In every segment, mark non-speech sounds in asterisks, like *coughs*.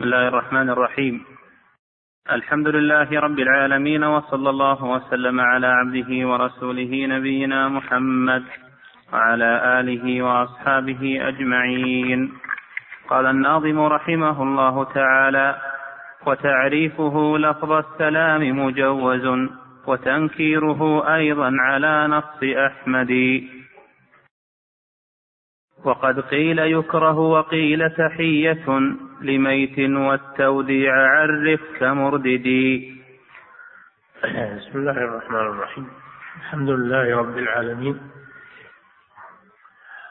بسم الله الرحمن الرحيم. الحمد لله رب العالمين وصلى الله وسلم على عبده ورسوله نبينا محمد وعلى آله وأصحابه أجمعين. قال الناظم رحمه الله تعالى وتعريفه لفظ السلام مجوز وتنكيره أيضا على نص أحمد. وقد قيل يكره وقيل تحية. لميت والتوديع عرف كمرددي. بسم الله الرحمن الرحيم. الحمد لله رب العالمين.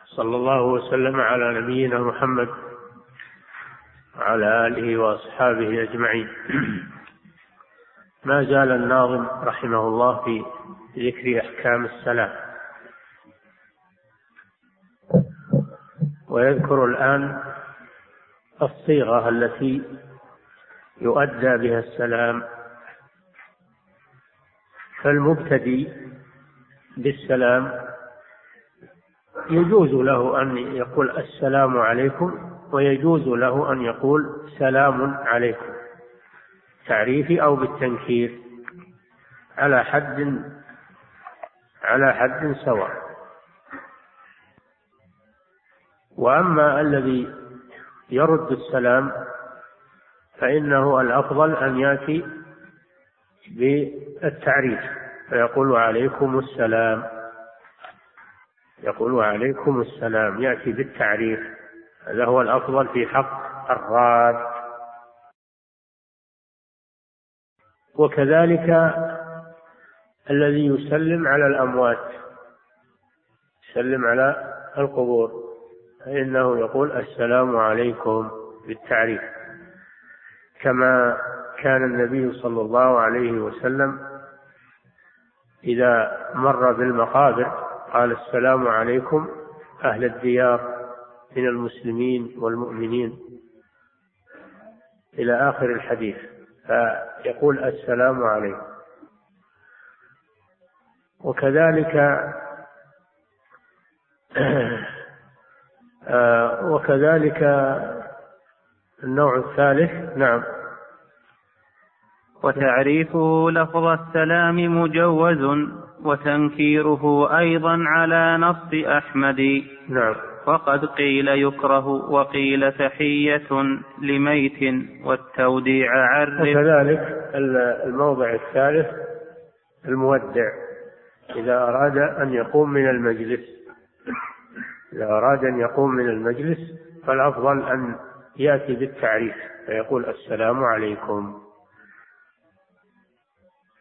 صلى الله وسلم على نبينا محمد وعلى آله وأصحابه أجمعين. ما زال الناظم رحمه الله في ذكر أحكام السلام. ويذكر الآن الصيغة التي يؤدى بها السلام. فالمبتدي بالسلام يجوز له أن يقول السلام عليكم ويجوز له أن يقول سلام عليكم تعريفي أو بالتنكير على حد على حد سواء. وأما الذي يرد السلام فإنه الأفضل أن يأتي بالتعريف. فيقول عليكم السلام يقول عليكم السلام يأتي بالتعريف. هذا هو الأفضل في حق الراد. وكذلك الذي يسلم على الأموات يسلم على القبور. فإنه يقول السلام عليكم بالتعريف. كما كان النبي صلى الله عليه وسلم إذا مر بالمقابر قال السلام عليكم أهل الديار من المسلمين والمؤمنين إلى آخر الحديث فيقول السلام عليكم. وكذلك *clears throat* وكذلك النوع الثالث نعم. وتعريفه لفظ السلام مجوز وتنكيره أيضا على نص أحمد. نعم. وقد قيل يكره وقيل تحية لميت والتوديع عرف. وكذلك الموضع الثالث المودع إذا أراد أن يقوم من المجلس. إذا أراد أن يقوم من المجلس فالأفضل أن يأتي بالتعريف فيقول السلام عليكم.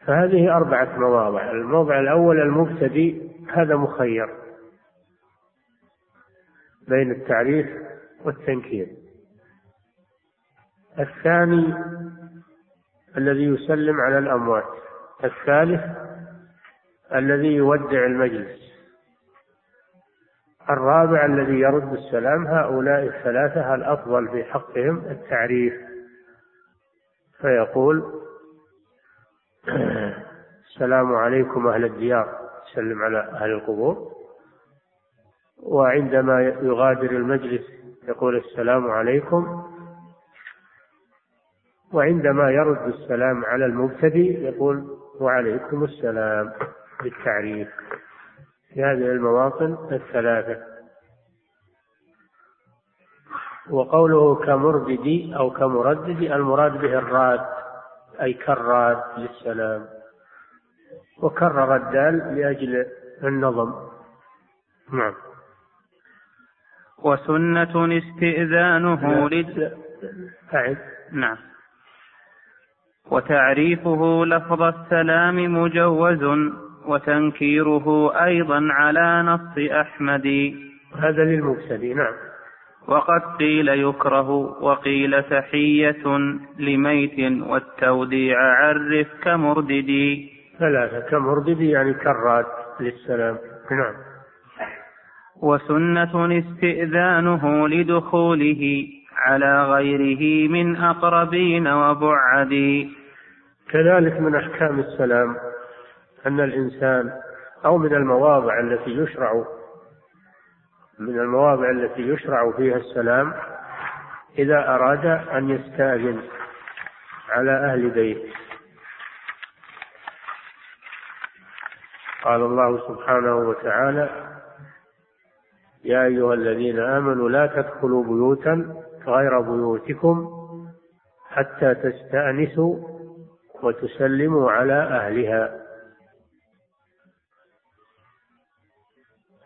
فهذه أربعة مواضع. الموضع الأول المبتدئ هذا مخير بين التعريف والتنكير. الثاني الذي يسلم على الأموات. الثالث الذي يودع المجلس. الرابع الذي يرد السلام هؤلاء الثلاثة الأفضل في حقهم التعريف؟ فيقول السلام عليكم أهل الديار سلم على أهل القبور. وعندما يغادر المجلس يقول السلام عليكم. وعندما يرد السلام على المبتدئ يقول وعليكم السلام بالتعريف. في هذه المواطن الثلاثة. وقوله كمرددي أو كمرددي المراد به الراد أي كالراد للسلام. وكرر الدال لأجل النظم. نعم. وسنة استئذانه لد أعد. نعم. وتعريفه لفظ السلام مجوز. وتنكيره أيضا على نص أحمد. هذا للمبتدئ نعم. وقد قيل يكره وقيل تحية لميت والتوديع عرف كمرددي ثلاثة كمرددي يعني كرات للسلام. نعم. وسنة استئذانه لدخوله على غيره من أقربين وبعد. كذلك من أحكام السلام. أن الإنسان أو من المواضع التي يشرع من المواضع التي يشرع فيها السلام إذا أراد أن يستأذن على أهل بيت قال الله سبحانه وتعالى يا أيها الذين آمنوا لا تدخلوا بيوتا غير بيوتكم حتى تستأنسوا وتسلموا على أهلها.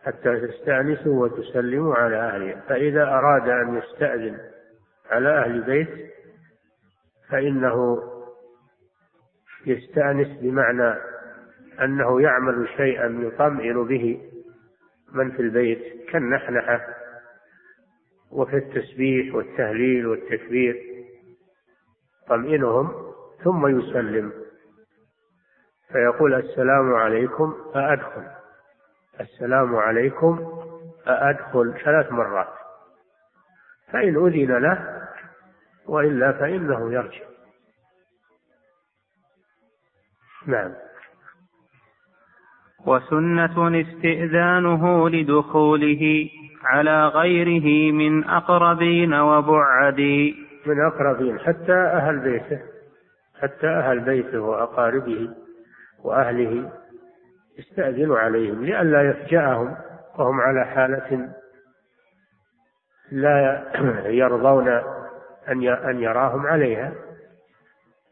حتى تستأنسوا وتسلموا على أهلها. فإذا أراد أن يستأذن على أهل بيت فإنه يستأنس بمعنى أنه يعمل شيئا يطمئن به من في البيت كالنحنحة وفي التسبيح والتهليل والتكبير طمئنهم ثم يسلم. فيقول السلام عليكم فأدخل. السلام عليكم أدخل ثلاث مرات. فإن أذن له وإلا فإنه يرجع. نعم. وسنة استئذانه لدخوله على غيره من أقربين وبعد. من أقربين حتى أهل بيته حتى أهل بيته وأقاربه وأهله. يستأذن عليهم لئلا يفجأهم وهم على حالة لا يرضون أن أن يراهم عليها.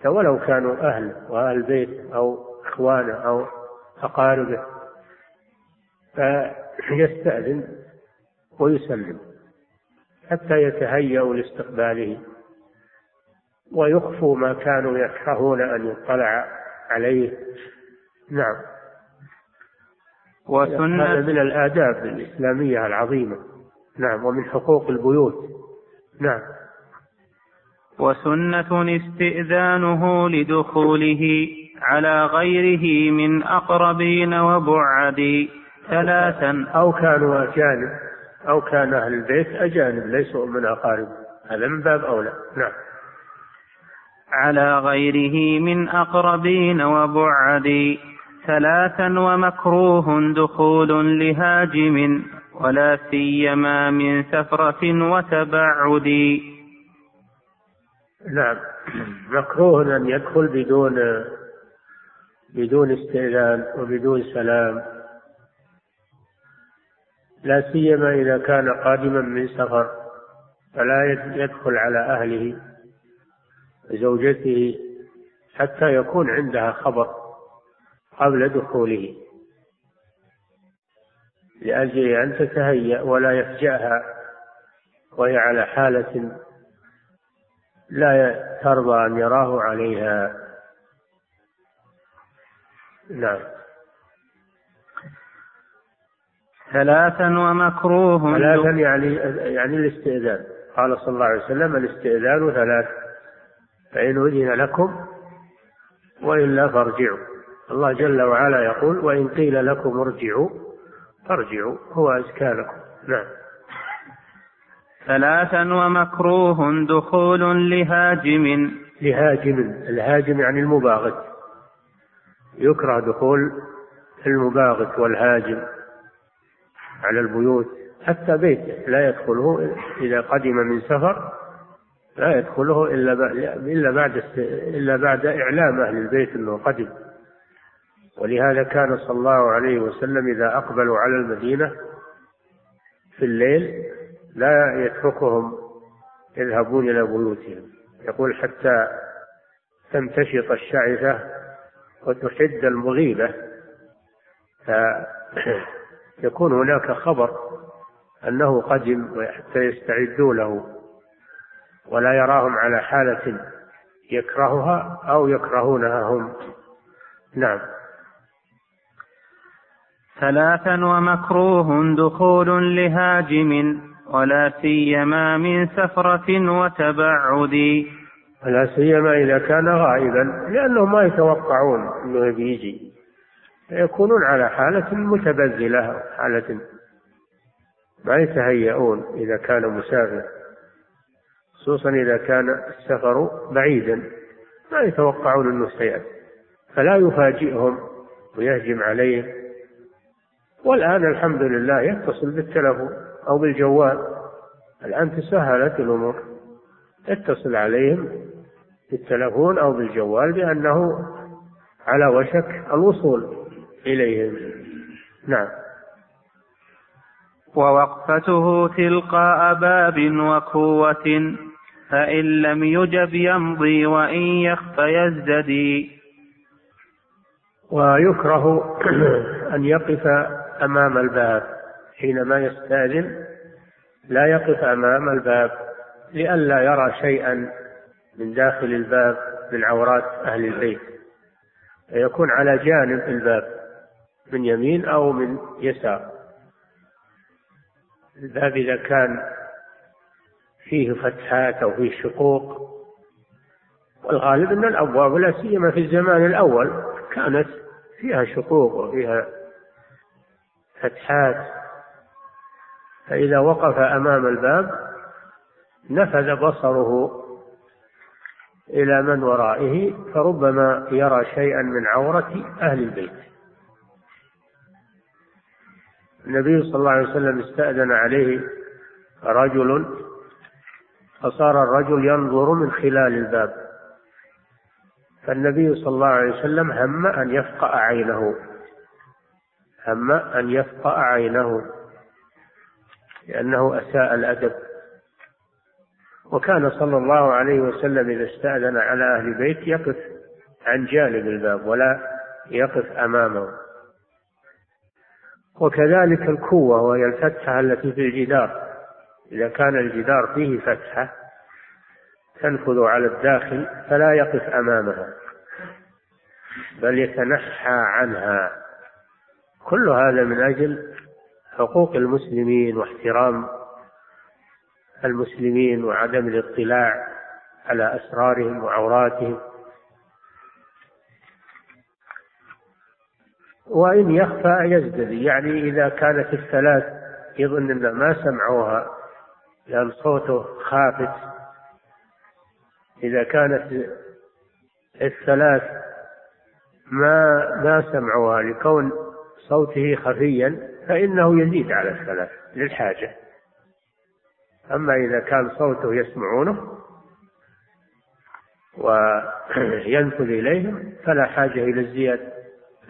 ولو كانوا أهل وأهل بيت أو إخوانه أو أقاربه فيستأذن ويسلم حتى يتهيأوا لاستقباله. ويخفوا ما كانوا يكرهون أن يطلع عليه. نعم. وسنة هذا من الآداب الإسلامية العظيمة. نعم ومن حقوق البيوت. نعم. وسنة استئذانه لدخوله على غيره من أقربين وبعد. ثلاثا. أو كانوا أجانب أو كان أهل البيت أجانب ليسوا من أقارب. هذا من باب أولى. نعم. على غيره من أقربين وبعد. ثلاثا ومكروه دخول لهاجم ولا سيما من سفرة وتبعد. نعم. مكروه أن يدخل بدون بدون استئذان وبدون سلام. لا سيما إذا كان قادما من سفر فلا يدخل على أهله زوجته حتى يكون عندها خبر. قبل دخوله. لأجل أن تتهيأ ولا يفجأها وهي على حالة لا ترضى أن يراه عليها. نعم. ثلاثا ومكروه. ثلاثا يعني يعني الاستئذان. قال صلى الله عليه وسلم الاستئذان ثلاث فإن أذن لكم وإلا فارجعوا. الله جل وعلا يقول وإن قيل لكم ارجعوا فارجعوا هو أزكى لكم نعم. ثلاثا ومكروه دخول لهاجم. لهاجم الهاجم يعني المباغت. يكره دخول المباغت والهاجم على البيوت حتى بيته لا يدخله إذا قدم من سفر لا يدخله إلا إلا بعد إلا بعد إعلام أهل البيت أنه قدم. ولهذا كان صلى الله عليه وسلم إذا أقبلوا على المدينة في الليل لا يتركهم يذهبون إلى بيوتهم. يقول حتى تمتشط الشعثة وتحد المغيبة. فيكون *clears throat* هناك خبر أنه قدم حتى يستعدوا له ولا يراهم على حالة يكرهها أو يكرهونها هم. نعم. ثلاثا ومكروه دخول لهاجم ولا سيما من سفرة وتبعد. ولا سيما إذا كان غائبا لأنهم ما يتوقعون أنه بيجي يكونون على حالة متبذلة حالة ما يتهيئون إذا كان مسافر. خصوصا إذا كان السفر بعيدا ما يتوقعون أنه سيأتي. فلا يفاجئهم ويهجم عليهم. والآن الحمد لله يتصل بالتلفون. أو بالجوال الآن تسهلت الأمور. اتصل عليهم بالتلفون أو بالجوال بأنه على وشك الوصول إليهم. نعم. ووقفته تلقاء باب وكوة فإن لم يجب يمضي وإن يخف يزددي. ويكره *clears throat* أن يقف أمام الباب حينما يستأذن لا يقف أمام الباب لئلا يرى شيئا من داخل الباب من عورات أهل البيت فيكون على جانب الباب من يمين أو من يسار. الباب إذا كان فيه فتحات أو فيه شقوق والغالب أن الأبواب لا سيما في الزمان الأول كانت فيها شقوق وفيها فتحات. فإذا وقف أمام الباب نفذ بصره إلى من ورائه فربما يرى شيئا من عورة أهل البيت. النبي صلى الله عليه وسلم استأذن عليه رجل فصار الرجل ينظر من خلال الباب. فالنبي صلى الله عليه وسلم هم أن يفقأ عينه. هم أن يفقأ عينه لأنه أساء الأدب. وكان صلى الله عليه وسلم إذا استأذن على أهل بيت يقف عن جانب الباب ولا يقف أمامه. وكذلك الكوة وهي الفتحة التي في الجدار. إذا كان الجدار فيه فتحة تنفذ على الداخل فلا يقف أمامها بل يتنحى عنها. كل هذا من أجل حقوق المسلمين واحترام المسلمين وعدم الاطلاع على أسرارهم وعوراتهم. وإن يخفى يزدري يعني إذا كانت الثلاث يظن أن ما سمعوها لأن صوته خافت. إذا كانت الثلاث ما ما سمعوها لكون صوته خفيا فإنه يزيد على الثلاث للحاجة. أما إذا كان صوته يسمعونه وينفذ إليهم فلا حاجة إلى الزيادة.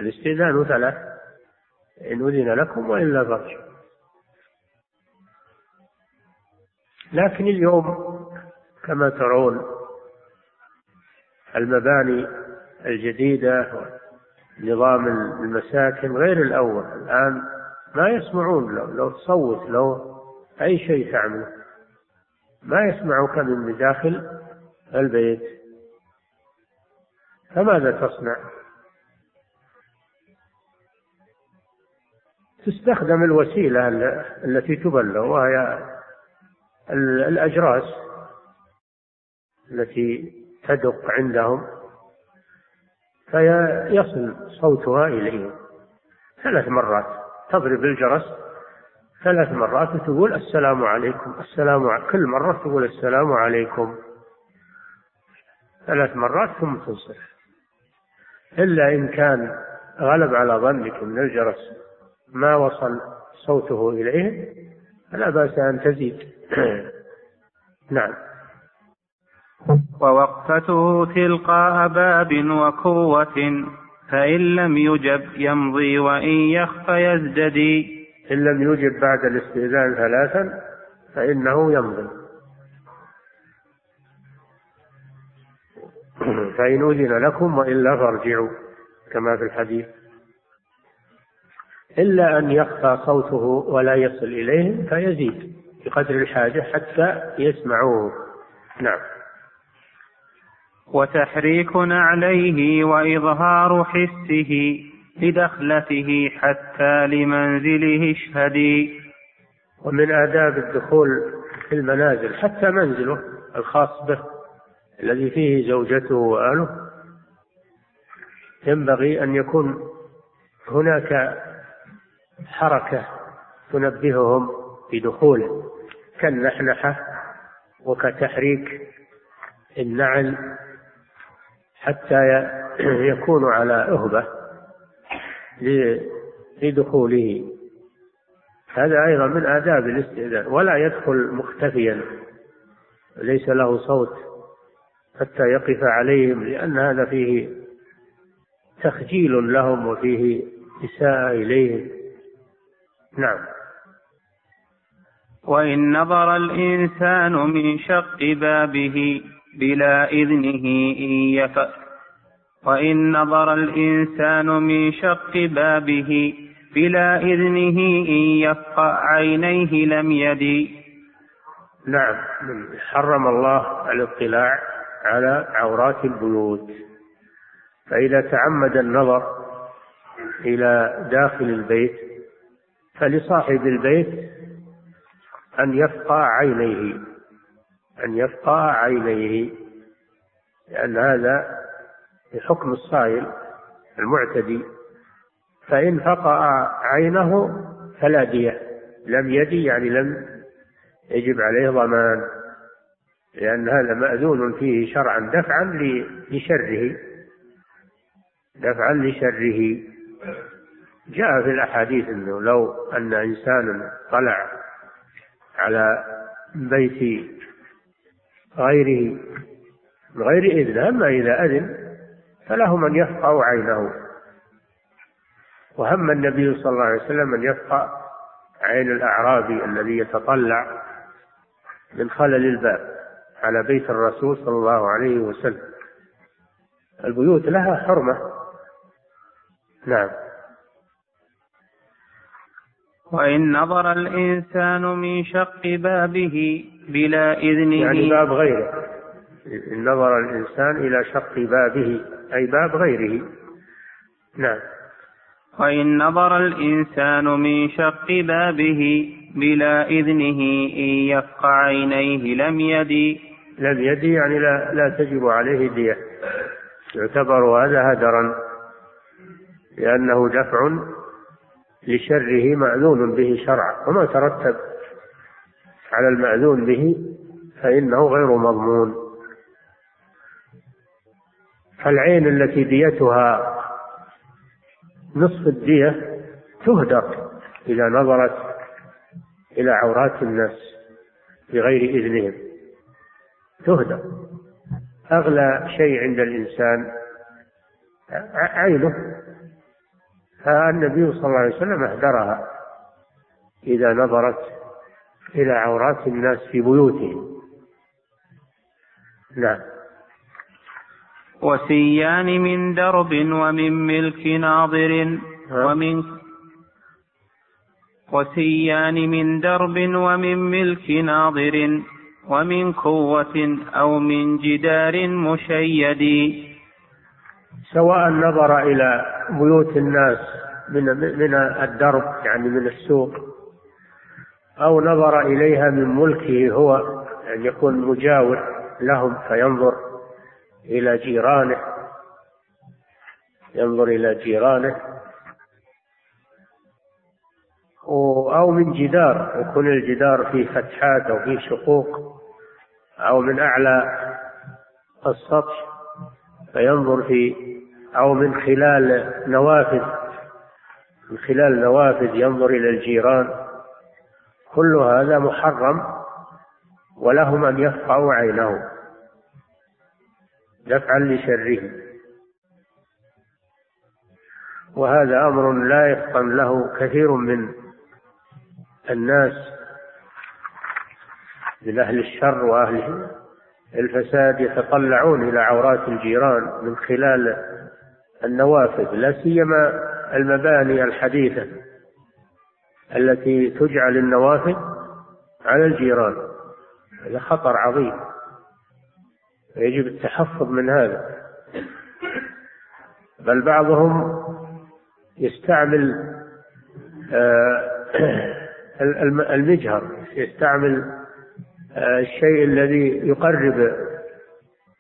الاستئذان ثلاث إن أذن لكم وإلا فارجعوا لكن اليوم كما ترون المباني الجديدة نظام المساكن غير الأول. الآن ما يسمعون لو, لو تصوت لو أي شيء تعمل ما يسمعك من داخل البيت. فماذا تصنع؟ تستخدم الوسيلة التي تبلغ وهي الأجراس التي تدق عندهم. فيصل صوتها إليهم ثلاث مرات. تضرب الجرس. ثلاث مرات وتقول السلام عليكم. السلام عليكم كل مرة تقول السلام عليكم. ثلاث مرات ثم تنصرف. إلا إن كان غلب على ظنك من الجرس ما وصل صوته إليهم فلا بأس أن تزيد. *clears throat* نعم. ووقفته تلقاء باب وكوة فإن لم يجب يمضي وإن يخف يزددي. إن لم يجب بعد الاستئذان ثلاثا فإنه يمضي. *clears throat* فإن أذن لكم وإلا فارجعوا كما في الحديث. إلا أن يخفى صوته ولا يصل إليهم فيزيد بقدر الحاجة حتى يسمعوه. نعم. وتحريك عليه وإظهار حسه لدخلته حتى لمنزله اشهدي ومن آداب الدخول في المنازل حتى منزله الخاص به الذي فيه زوجته وأهله ينبغي أن يكون هناك حركة تنبههم بدخوله كالنحنحة وكتحريك النعل حتى *clears throat* يكون على أهبة لدخوله. هذا أيضا من آداب الاستئذان ولا يدخل مختفيا. ليس له صوت حتى يقف عليهم لأن هذا فيه تخجيل لهم وفيه إساءة إليهم. نعم. وإن نظر الإنسان من شق بابه بلا إذنه إن يف. وإن نظر الإنسان من شق بابه بلا إذنه إن يفقع عينيه لم يدي نعم حرم الله الاطلاع على عورات البيوت. فإذا تعمد النظر إلى داخل البيت فلصاحب البيت أن يفقع عينيه. أن يفقع عينيه لأن هذا بحكم الصائل المعتدي. فإن فقع عينه فلا دية لم يدي يعني لم يجب عليه ضمان لأن هذا مأذون فيه شرعا دفعا لشره. دفعا لشره. جاء في الأحاديث أنه لو أن إنسانا طلع على بيت غيره من غير إذن أما إذا أذن فله من يفقع عينه. وهم النبي صلى الله عليه وسلم أن يفقع عين الأعرابي الذي يتطلع من خلل الباب على بيت الرسول صلى الله عليه وسلم. البيوت لها حرمة. نعم. وإن نظر الإنسان من شق بابه بلا إذنه. يعني باب غيره. إن نظر الإنسان إلى شق بابه أي باب غيره. نعم. وإن نظر الإنسان من شق بابه بلا إذنه إن يفقع عينيه لم يدي. لم يدي يعني لا, لا تجب عليه دية. يعتبر هذا هدرا لأنه دفع لشره مأذون به شرعا وما ترتب على المأذون به فإنه غير مضمون. فالعين التي ديتها نصف الدية تهدر إذا نظرت إلى عورات الناس بغير إذنهم. تهدر أغلى شيء عند الإنسان عينه فالنبي صلى الله عليه وسلم اهدرها إذا نظرت إلى عورات الناس في بيوتهم. نعم. وسيان من درب ومن ملك ناظر ومن وسيان من درب ومن ملك ناظر ومن قوة أو من جدار مشيد. سواء نظر إلى بيوت الناس من من الدرب يعني من السوق أو نظر إليها من ملكه هو أن يعني يكون مجاور لهم فينظر إلى جيرانه ينظر إلى جيرانه. أو من جدار يكون الجدار فيه فتحات أو فيه شقوق أو من أعلى السطح فينظر في أو من خلال نوافذ من خلال نوافذ ينظر إلى الجيران. كل هذا محرم ولهم أن يفقعوا عينه دفعا لشره وهذا أمر لا يفطن له كثير من الناس من أهل الشر وأهل الفساد يتطلعون إلى عورات الجيران من خلال النوافذ لا سيما المباني الحديثة التي تجعل النوافذ على الجيران. هذا خطر عظيم. يجب التحفظ من هذا. بل بعضهم يستعمل آه، المجهر يستعمل آه، الشيء الذي يقرب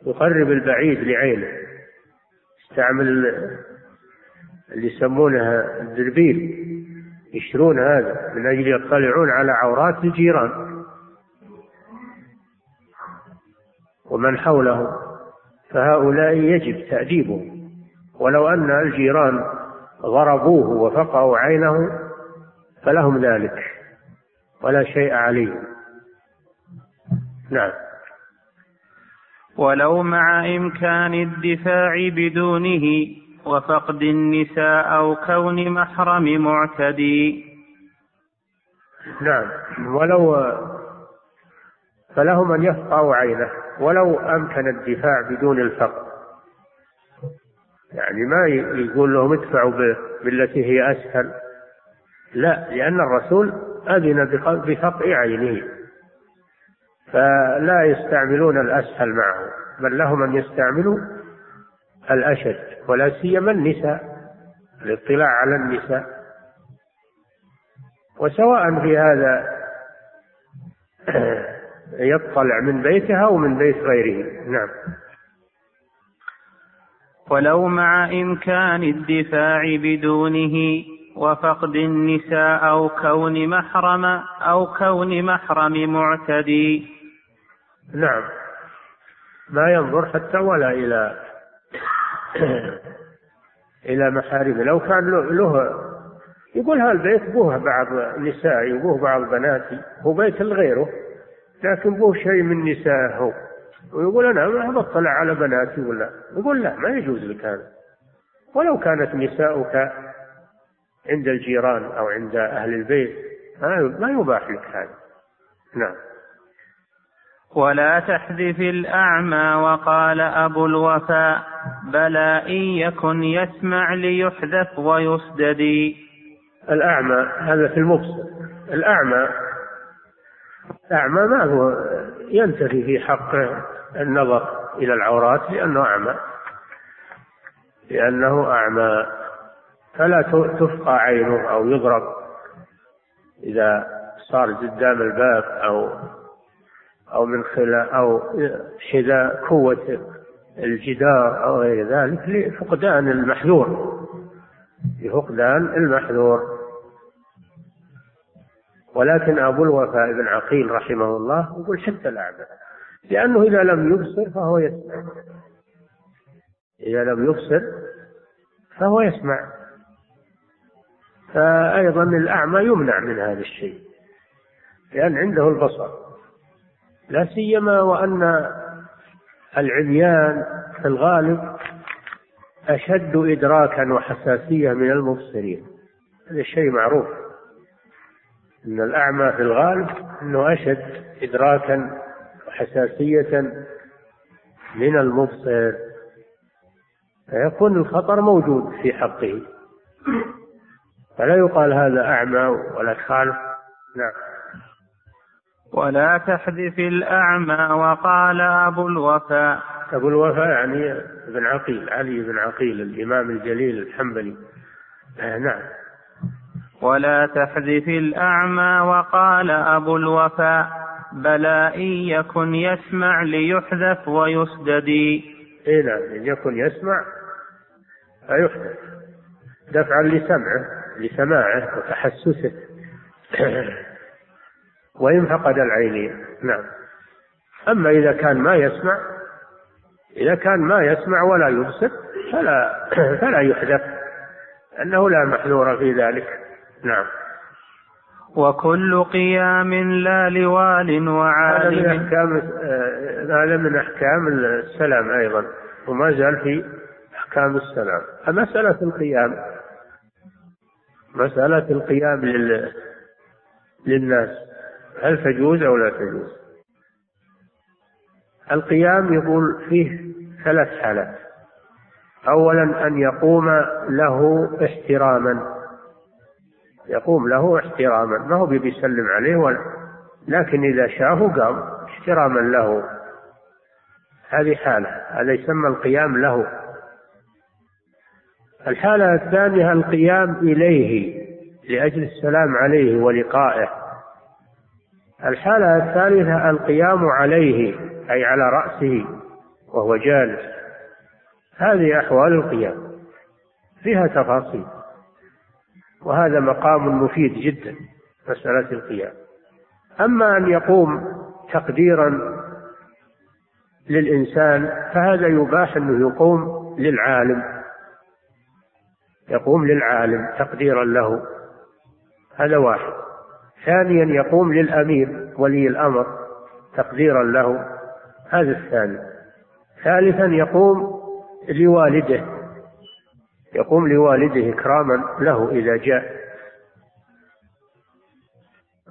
يقرب البعيد لعينه. يستعمل اللي يسمونها الدربيل يشترون هذا من أجل يطلعون على عورات الجيران. ومن حوله فهؤلاء يجب تأديبهم. ولو أن الجيران ضربوه وفقعوا عينه فلهم ذلك ولا شيء عليهم. نعم. ولو مع إمكان الدفاع بدونه وفقد النساء أو كون محرم معتدي. نعم. ولو فلهم أن يفقعوا عينه. ولو أمكن الدفاع بدون الفقر يعني ما يقول لهم ادفعوا بالتي هي أسهل. لا لأن الرسول أذن بفقع عينه. فلا يستعملون الأسهل معه بل لهم أن يستعملوا الأشد ولا سيما النساء الاطلاع على النساء. وسواء في هذا *clears throat* يطلع من بيتها أو من بيت غيره. نعم. ولو مع إمكان الدفاع بدونه وفقد النساء أو كون محرم أو كون محرم معتدي. نعم. ما ينظر حتى ولا إلى *clears throat* إلى محارمه. لو كان له يقول هالبيت بوه بعض نسائي وبوه بعض بناتي هو بيت لغيره لكن بوه شيء من نسائه. ويقول أنا ما بطلع على بناتي ولا يقول لا ما يجوز لك هذا. ولو كانت نساؤك عند الجيران أو عند أهل البيت ما يباح لك هذا. نعم. ولا تحذف الأعمى وقال أبو الوفاء بلى إن يكن يسمع ليحذف ويسدد. الأعمى هذا في المبصر الأعمى الأعمى ما هو ينتفي في حق النظر إلى العورات لأنه أعمى. لأنه أعمى. فلا تفقى عينه أو يضرب إذا صار قدام الباب أو أو من خلال أو حذاء قوة الجدار أو غير ذلك لفقدان المحذور لفقدان المحذور. ولكن أبو الوفاء بن عقيل رحمه الله يقول حتى الأعمى لأنه إذا لم يبصر فهو يسمع. إذا لم يبصر فهو يسمع. فأيضا الأعمى يمنع من هذا الشيء لأن عنده البصر. لا سيما وأن العميان في الغالب أشد إدراكا وحساسية من المبصرين. هذا الشيء معروف. أن الأعمى في الغالب أنه أشد إدراكا وحساسية من المبصر. فيكون الخطر موجود في حقه. فلا يقال هذا أعمى ولا تخالف. نعم. ولا تحذف الأعمى وقال أبو الوفاء أبو الوفاء يعني ابن عقيل علي بن عقيل الإمام الجليل الحنبلي. آه نعم. ولا تحذف الأعمى وقال أبو الوفاء بلى إن يكن يسمع ليحذف ويسدد إيه نعم إن يكن يسمع فيحذف. دفعا لسمعه لسماعه وتحسسه. *clears throat* وإن فقد العينين نعم. أما إذا كان ما يسمع إذا كان ما يسمع ولا يبصر فلا *clears throat* فلا يحذف أنه لا محذور في ذلك. نعم. وكل قيام لا لوال وعالم. هذا من أحكام هذا من أحكام السلام أيضا وما زال في أحكام السلام. مسألة القيام مسألة القيام لل... للناس. هل تجوز أو لا تجوز؟ القيام يقول فيه ثلاث حالات. أولا أن يقوم له احتراما. يقوم له احتراما. ما هو بيسلم عليه ولا لكن إذا شافه قام احتراما له. هذه حالة. هذا يسمى القيام له. الحالة الثانية القيام إليه لأجل السلام عليه ولقائه. الحالة الثالثة القيام عليه أي على رأسه وهو جالس. هذه أحوال القيام فيها تفاصيل وهذا مقام مفيد جدا مسألة القيام. أما أن يقوم تقديرا للإنسان فهذا يباح أنه يقوم للعالم. يقوم للعالم تقديرا له. هذا واحد. ثانيا يقوم للأمير ولي الأمر تقديرا له. هذا الثاني. ثالثا يقوم لوالده يقوم لوالده إكراما له إذا جاء.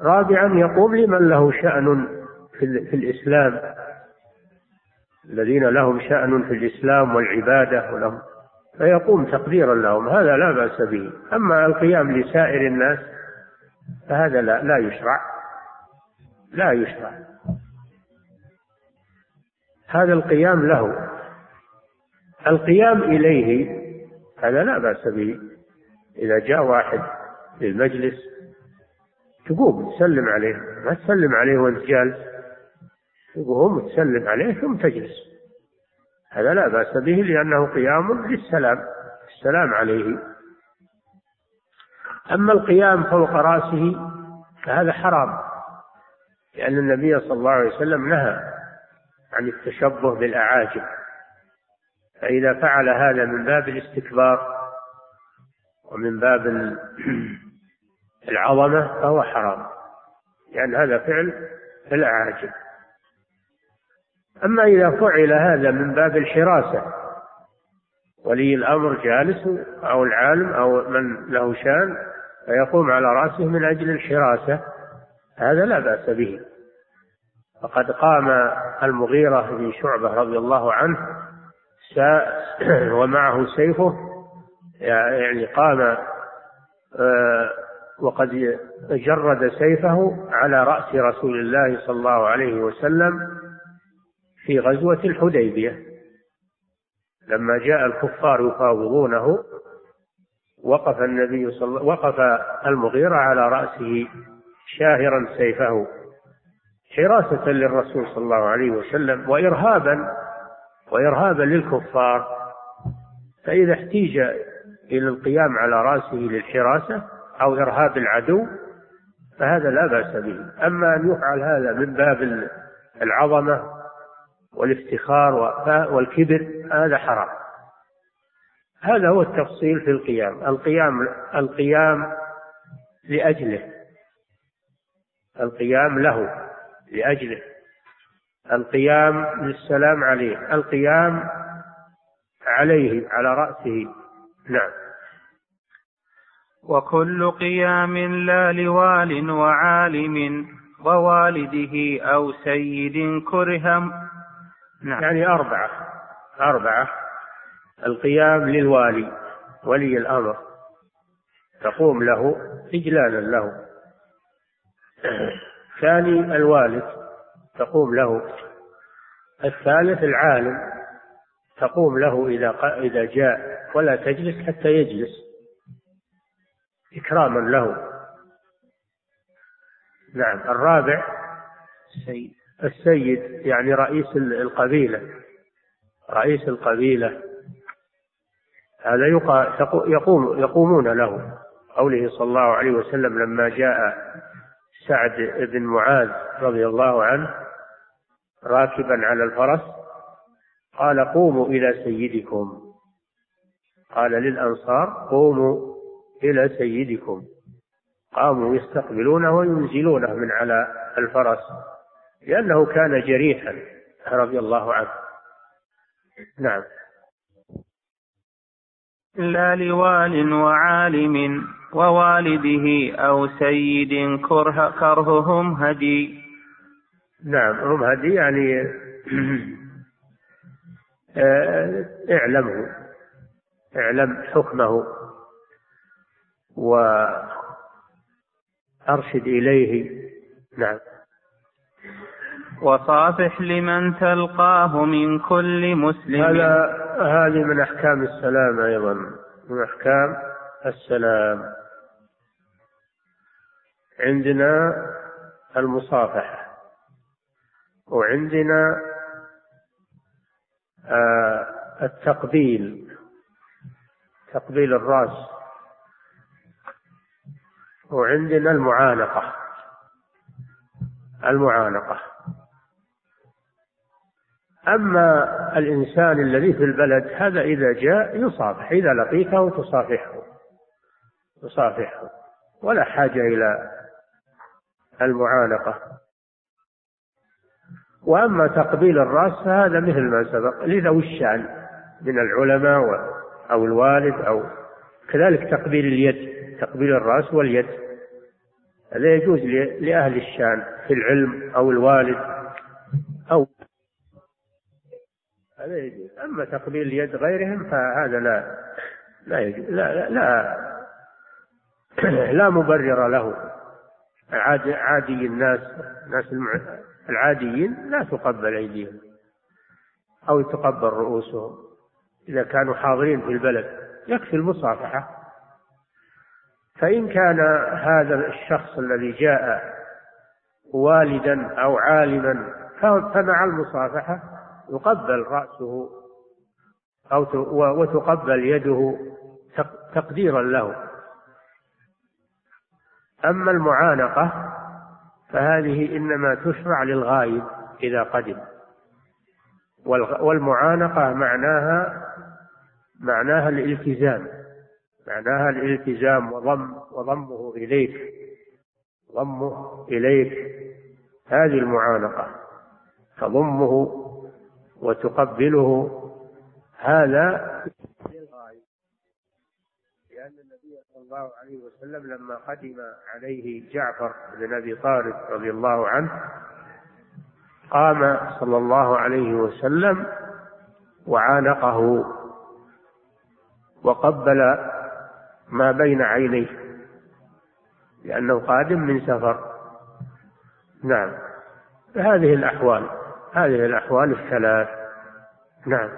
رابعا يقوم لمن له شأن في الإسلام. الذين لهم شأن في الإسلام والعبادة ولهم. فيقوم تقديرا لهم. هذا لا بأس به. أما القيام لسائر الناس فهذا لا, لا يشرع. لا يشرع. هذا القيام له. القيام إليه هذا لا بأس به. إذا جاء واحد للمجلس تقوم تسلم عليه. ما تسلم عليه وأنت جالس. تقوم تسلم عليه ثم تجلس. هذا لا بأس به لأنه قيام للسلام. السلام عليه. أما القيام فوق رأسه فهذا حرام لأن النبي صلى الله عليه وسلم نهى عن التشبه بالأعاجم. فإذا فعل هذا من باب الاستكبار ومن باب *clears throat* العظمة فهو حرام لأن هذا فعل الأعاجم. أما إذا فعل هذا من باب الحراسة ولي الأمر جالس أو العالم أو من له شان فيقوم على رأسه من أجل الحراسة هذا لا بأس به. فقد قام المغيرة بن شعبة رضي الله عنه *clears throat* ومعه سيفه يعني قام آه، وقد جرد سيفه على رأس رسول الله صلى الله عليه وسلم في غزوة الحديبية. لما جاء الكفار يفاوضونه وقف النبي صلى وقف المغيرة على رأسه شاهرا سيفه حراسة للرسول صلى الله عليه وسلم وإرهابا وإرهابا للكفار. فإذا احتيج إلى القيام على رأسه للحراسة أو إرهاب العدو فهذا لا بأس به. أما أن يفعل هذا من باب العظمة والافتخار والكبر هذا حرام. هذا هو التفصيل في القيام. القيام القيام لأجله. القيام له لأجله. القيام للسلام عليه. القيام عليه على رأسه. نعم. وكل قيام لا لوال وعالم ووالده أو سيد كرهم. نعم. يعني أربعة. أربعة. القيام للوالي ولي الأمر. تقوم له إجلالا له. ثاني الوالد. تقوم له. الثالث العالم. تقوم له إذا إذا جاء. ولا تجلس حتى يجلس. إكراما له. نعم الرابع. السيد. السيد يعني رئيس القبيلة. رئيس القبيلة. هذا يقوم يقومون له. قوله صلى الله عليه وسلم لما جاء سعد بن معاذ رضي الله عنه راكبا على الفرس قال قوموا إلى سيدكم. قال للأنصار قوموا إلى سيدكم. قاموا يستقبلونه وينزلونه من على الفرس لأنه كان جريحا رضي الله عنه. نعم. لا لوال وعالم ووالده أو سيد كره كرههم هدي. نعم هم هدي يعني *clears throat* آه، اعلمه اعلم حكمه وأرشد إليه. نعم. وصافح لمن تلقاه من كل مسلم. هذا هذه من أحكام السلام أيضا من أحكام السلام. عندنا المصافحة وعندنا آه، التقبيل تقبيل الرأس. وعندنا المعانقة المعانقة. أما الإنسان الذي في البلد هذا إذا جاء يصافح إذا لقيته تصافحه. تصافحه. ولا حاجة إلى المعانقة. وأما تقبيل الرأس فهذا مثل ما سبق لذوي الشأن من العلماء أو الوالد أو كذلك تقبيل اليد تقبيل الرأس واليد. هذا يجوز لأهل الشان في العلم أو الوالد أو هذا يجوز أما تقبيل يد غيرهم فهذا لا لا يجوز لا لا لا, لا مبرر له. عادي, عادي الناس الناس العاديين لا تقبل أيديهم أو تقبل رؤوسهم. إذا كانوا حاضرين في البلد يكفي المصافحة. فإن كان هذا الشخص الذي جاء والدا أو عالما فمع المصافحة يقبل رأسه أو وتقبل يده تقديرا له. أما المعانقة فهذه إنما تشرع للغايب إذا قدم. والمعانقة معناها معناها الالتزام. معناها الالتزام وضم وضمه إليك. ضمه إليك. هذه المعانقة. تضمه وتقبله هذا لأن النبي صلى الله عليه وسلم لما قدم عليه جعفر بن أبي طالب رضي الله عنه قام صلى الله عليه وسلم وعانقه وقبل ما بين عينيه لأنه قادم من سفر. نعم هذه الأحوال. هذه الأحوال الثلاث. نعم.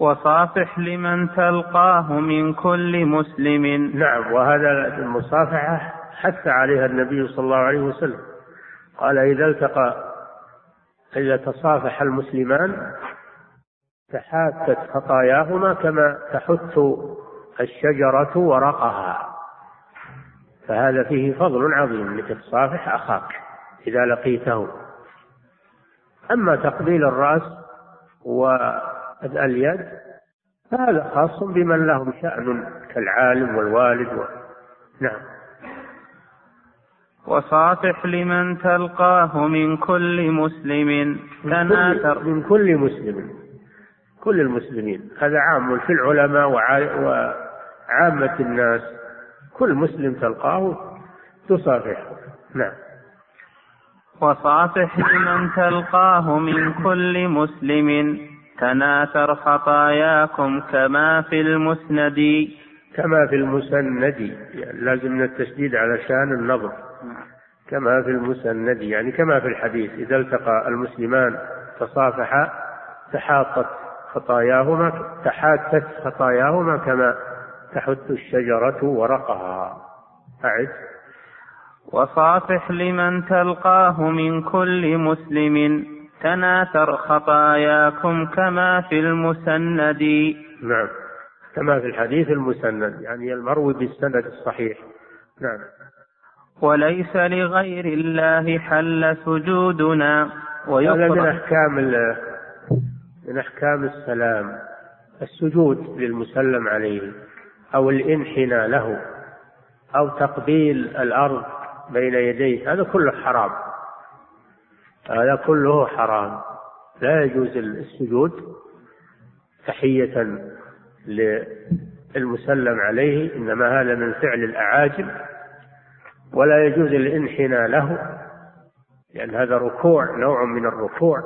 وصافح لمن تلقاه من كل مسلم. نعم وهذا المصافحة حث عليها النبي صلى الله عليه وسلم. قال إذا التقى إذا تصافح المسلمان تحاتت خطاياهما كما تحث الشجرة ورقها. فهذا فيه فضل عظيم انك تصافح أخاك إذا لقيته. أما تقبيل الرأس واليد فهذا خاص بمن لهم شأن كالعالم والوالد و... نعم. وصافح لمن تلقاه من كل مسلم. تناثر. من كل مسلم. كل المسلمين. هذا عام في العلماء وعامة الناس. كل مسلم تلقاه تصافحه. نعم. وصافح لمن تلقاه من كل مسلم. تناثر خطاياكم كما في المسند. كما في المسند يعني لازم من التشديد علشان النظر. كما في المسند يعني كما في الحديث إذا التقى المسلمان تصافحا تحاطت خطاياهما تحاتت خطاياهما كما تحت الشجرة ورقها. أعد. وصافح لمن تلقاه من كل مسلم. تناثر خطاياكم كما في المسند. نعم. كما في الحديث المسند يعني المروي بالسند الصحيح. نعم. وليس لغير الله حل سجودنا. ويقرأ هذا من أحكام من أحكام السلام. السجود للمسلم عليه أو الإنحناء له أو تقبيل الأرض بين يديه. هذا كله حرام. هذا كله حرام. لا يجوز السجود تحية للمسلم عليه إنما هذا من فعل الأعاجم. ولا يجوز الانحناء له لأن هذا ركوع نوع من الركوع.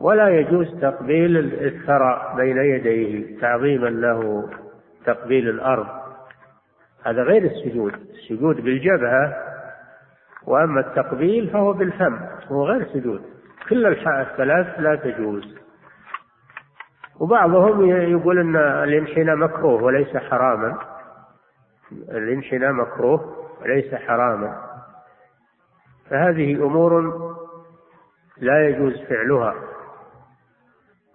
ولا يجوز تقبيل الثرى بين يديه تعظيما له تقبيل الأرض. هذا غير السجود. السجود بالجبهة وأما التقبيل فهو بالفم هو غير سجود. كل الثلاث لا تجوز. وبعضهم يقول إن الانحناء مكروه وليس حراما. الانحناء مكروه وليس حراما. فهذه أمور لا يجوز فعلها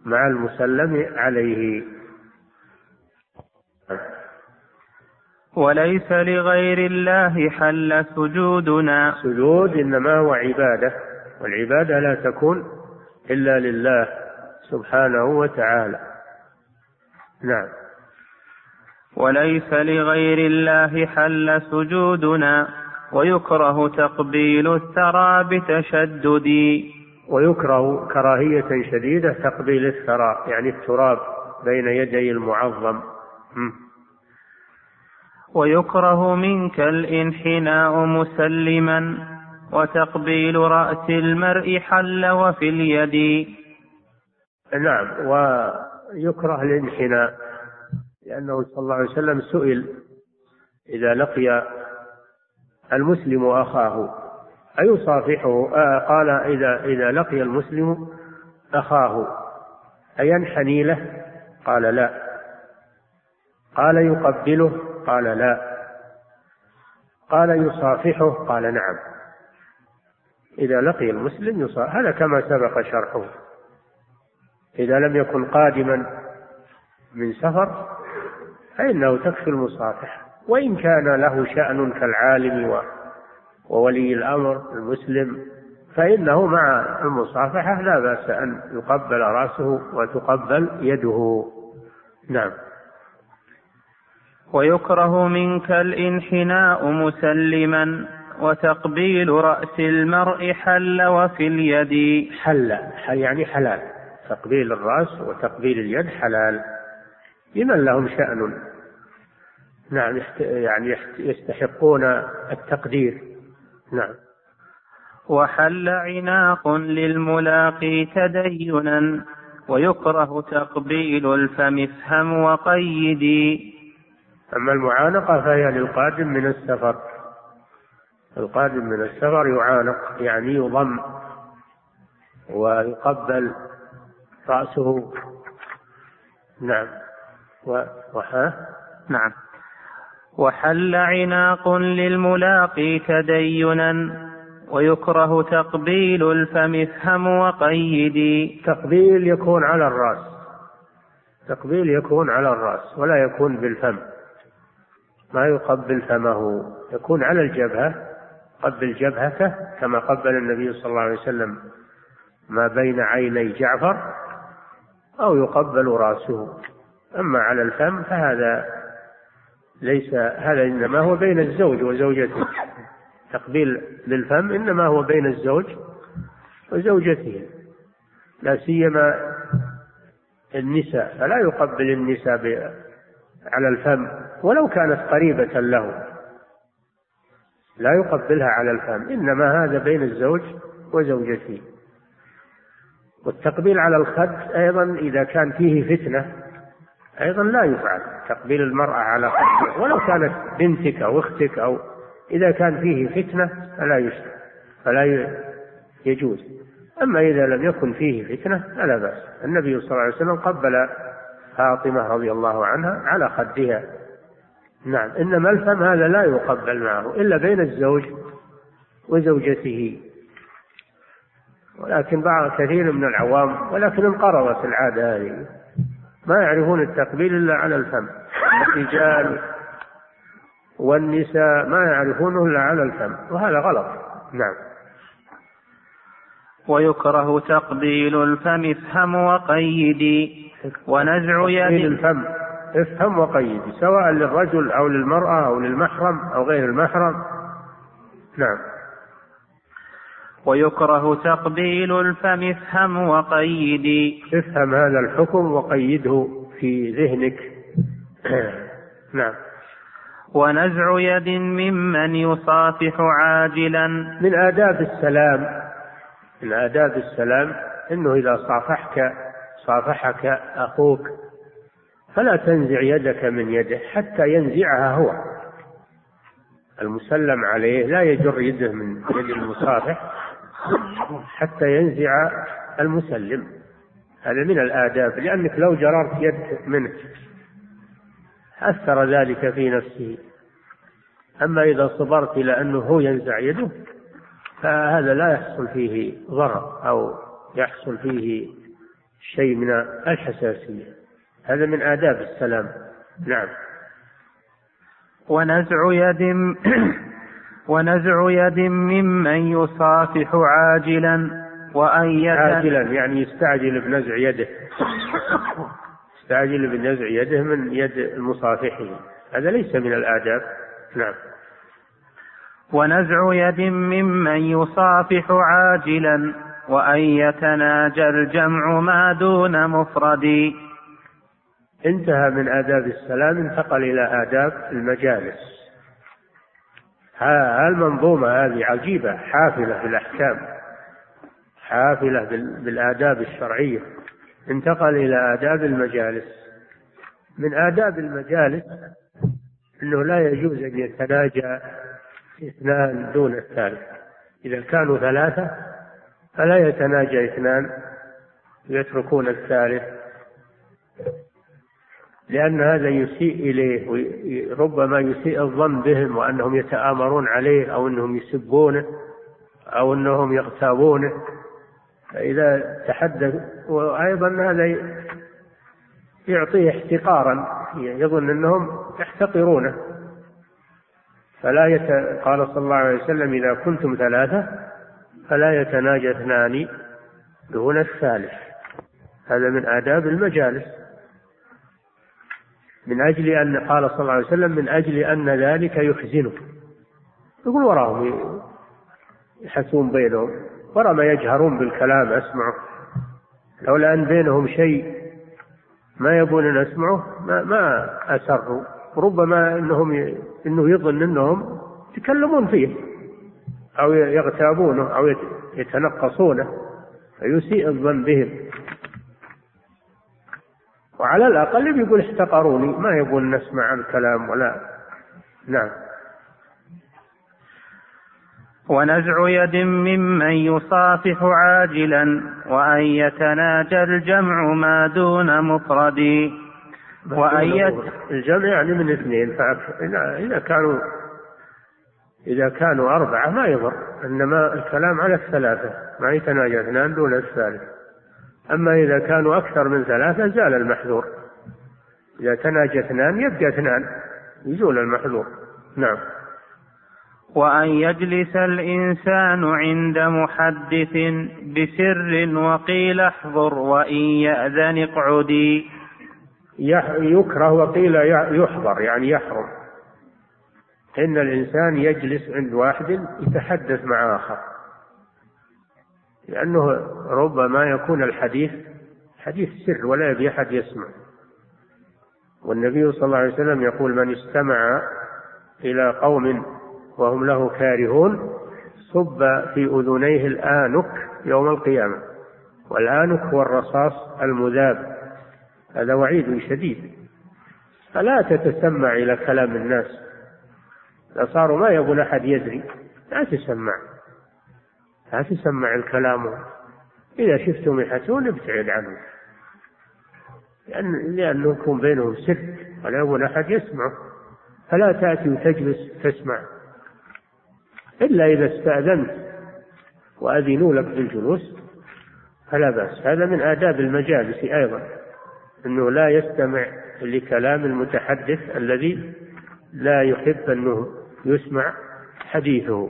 مع المسلم عليه. وليس لغير الله حل سجودنا. سجود إنما هو عبادة والعبادة لا تكون إلا لله سبحانه وتعالى. نعم. وليس لغير الله حل سجودنا ويكره تقبيل الثرى بتشدد ويكره كراهية شديدة تقبيل الثرى يعني التراب بين يدي المعظم. ويكره منك الإنحناء مسلما وتقبيل رأس المرء حل وفي اليد. نعم ويكره الإنحناء لأنه صلى الله عليه وسلم سئل إذا لقي المسلم أخاه أيصافحه؟ آه قال إذا إذا لقي المسلم أخاه أينحني له؟ قال لا. قال يقبله قال لا. قال يصافحه؟ قال نعم. إذا لقي المسلم يصافح هذا كما سبق شرحه. إذا لم يكن قادما من سفر فإنه تكفي المصافحة. وإن كان له شأن كالعالم وولي الأمر المسلم فإنه مع المصافحة لا بأس أن يقبل رأسه وتقبل يده. نعم. ويكره منك الإنحناء مسلما وتقبيل رأس المرء حل وفي اليد. حل يعني حلال. تقبيل الرأس وتقبيل اليد حلال. لمن لهم شأن؟ نعم يعني يستحقون التقدير. نعم. وحل عناق للملاقي تدينا ويكره تقبيل الفم افهم وقيدي. أما المعانقة فهي للقادم من السفر. القادم من السفر يعانق يعني يضم ويقبل رأسه. نعم. وحا نعم. وحل عناق للملاقي تدينا ويكره تقبيل الفم افهم وقيدي تقبيل يكون على الرأس. تقبيل يكون على الرأس ولا يكون بالفم. ما يقبل فمه يكون على الجبهة قبل جبهته كما قبل النبي صلى الله عليه وسلم ما بين عيني جعفر أو يقبل رأسه. أما على الفم فهذا ليس هذا إنما هو بين الزوج وزوجته. تقبيل للفم إنما هو بين الزوج وزوجته لا سيما النساء. فلا يقبل النساء على الفم ولو كانت قريبة له. لا يقبلها على الفم إنما هذا بين الزوج وزوجته. والتقبيل على الخد أيضا إذا كان فيه فتنة أيضا لا يفعل. تقبيل المرأة على خدها ولو كانت بنتك أو أختك أو إذا كان فيه فتنة فلا يشرع فلا يجوز. أما إذا لم يكن فيه فتنة فلا بأس. النبي صلى الله عليه وسلم قبل فاطمة رضي الله عنها على خدها. نعم إنما الفم هذا لا يقبل معه إلا بين الزوج وزوجته. ولكن بعض كثير من العوام ولكن انقرضت العادة هذه. ما يعرفون التقبيل إلا على الفم. الرجال والنساء ما يعرفونه إلا على الفم وهذا غلط. نعم. ويكره تقبيل الفم افهم وقيدي ونزع يد الفم. افهم وقيدي سواء للرجل أو للمرأة أو للمحرم أو غير المحرم. نعم. ويكره تقبيل الفم افهم وقيدي افهم هذا الحكم وقيده في ذهنك. *clears throat* نعم. ونزع يد ممن يصافح عاجلا. من آداب السلام من آداب السلام أنه إذا صافحك صافحك أخوك فلا تنزع يدك من يده حتى ينزعها هو. المسلم عليه لا يجر يده من يد المصافح حتى ينزع المسلم. هذا من الآداب لأنك لو جررت يد منه أثر ذلك في نفسه. أما إذا صبرت إلى أنه هو ينزع يده فهذا لا يحصل فيه ضرر أو يحصل فيه شيء من الحساسية. هذا من آداب السلام. نعم. ونزع يد *clears throat* ونزع يد ممن يصافح عاجلا وأن عاجلا يعني يستعجل بنزع يده. يستعجل بنزع يده من يد المصافحين. هذا ليس من الآداب. نعم. ونزع يد ممن يصافح عاجلا وأن يتناجى الجمع ما دون مفرد. انتهى من آداب السلام انتقل إلى آداب المجالس. المنظومة هذه عجيبة حافلة بالأحكام حافلة بالآداب الشرعية. انتقل إلى آداب المجالس. من آداب المجالس أنه لا يجوز أن يتناجى اثنان دون الثالث. إذا كانوا ثلاثة فلا يتناجى اثنان يتركون الثالث لأن هذا يسيء إليه ربما يسيء الظن بهم وأنهم يتآمرون عليه أو أنهم يسبونه أو أنهم يغتابونه. فإذا تحدث وأيضا هذا يعطيه احتقارا يظن أنهم يحتقرونه. فلا يت... قال صلى الله عليه وسلم إذا كنتم ثلاثة فلا يتناجى اثنان دون الثالث؟ هذا من آداب المجالس. من أجل أن قال صلى الله عليه وسلم من أجل أن ذلك يحزنه يقول وراهم يحسون بينهم. ورا ما يجهرون بالكلام أسمعه. لولا أن بينهم شيء ما يبون أن أسمعه ما, ما أسروا. ربما أنهم أنه يظن أنهم يتكلمون فيه. أو يغتابونه أو يتنقصونه فيسيء الظن بهم. وعلى الأقل بيقول احتقروني ما يبون نسمع الكلام ولا نعم. ونزع يد ممن يصافح عاجلا وأن يتناجى الجمع ما دون مفرد. وأن الجمع يعني من اثنين إذا كانوا إذا كانوا أربعة ما يضر إنما الكلام على الثلاثة ما يتناجى اثنان دون الثالث. أما إذا كانوا أكثر من ثلاثة زال المحذور. إذا تناجى اثنان يبقى اثنان يزول المحذور. نعم. وأن يجلس الإنسان عند محدث بسر وقيل احضر وإن يأذن اقعدي. يكره وقيل يحضر يعني يحرم. إن الإنسان يجلس عند واحد يتحدث مع آخر. لأنه ربما يكون الحديث حديث سر ولا يبي أحد يسمع. والنبي صلى الله عليه وسلم يقول من استمع إلى قوم وهم له كارهون صب في أذنيه الآنك يوم القيامة. والآنك هو الرصاص المذاب. هذا وعيد شديد. فلا تتسمع إلى كلام الناس. صاروا ما يبون أحد يدري. لا تسمع. لا تسمع الكلام. إذا شفتهم يحسون ابتعد عنهم لأن لأنه يكون بينهم سر. ولا يبون أحد يسمعه فلا تأتي وتجلس تسمع. إلا إذا استأذنت وأذنوا لك بالجلوس فلا بأس. هذا من آداب المجالس أيضا. أنه لا يستمع لكلام المتحدث الذي لا يحب أنه يسمع حديثه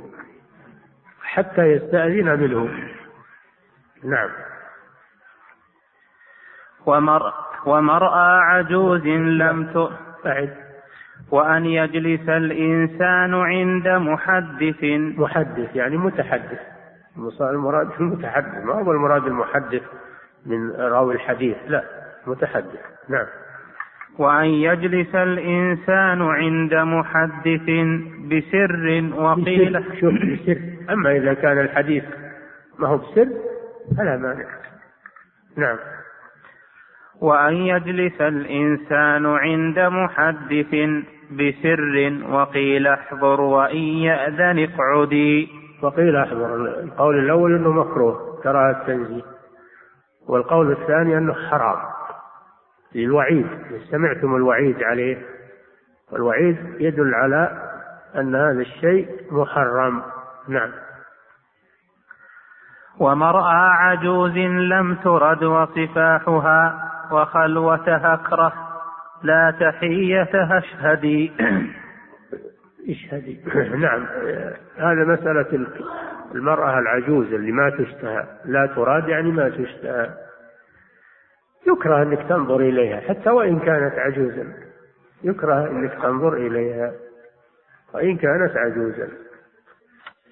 حتى يستأذن منه. نعم. ومر ومرأى عجوز لم ت... وأن يجلس الإنسان عند محدث. محدث يعني متحدث. المراد *laughs* المتحدث ما هو المراد المحدث من راوي الحديث؟ لا متحدث. نعم. وأن يجلس الإنسان عند محدث بسر وقيل. شوف بسر. أما إذا كان الحديث ما هو بسر فلا مانع. نعم. وأن يجلس الإنسان عند محدث بسر وقيل احضر وإن يأذن اقعدي وقيل احضر. القول الأول أنه مكروه كراهة التنزيه. والقول الثاني أنه حرام. للوعيد سمعتم الوعيد عليه والوعيد يدل على أن هذا الشيء محرم. نعم. ومرأى عجوز لم ترد وصفاحها وخلوتها أكره لا تحية اشهدي. *clears throat* اشهدي. *clears throat* نعم. هذا مسألة المرأة العجوز اللي ما تشتهى لا تراد يعني ما تشتهى. يكره أنك تنظر إليها حتى وإن كانت عجوزا. يكره أنك تنظر إليها وإن كانت عجوزا.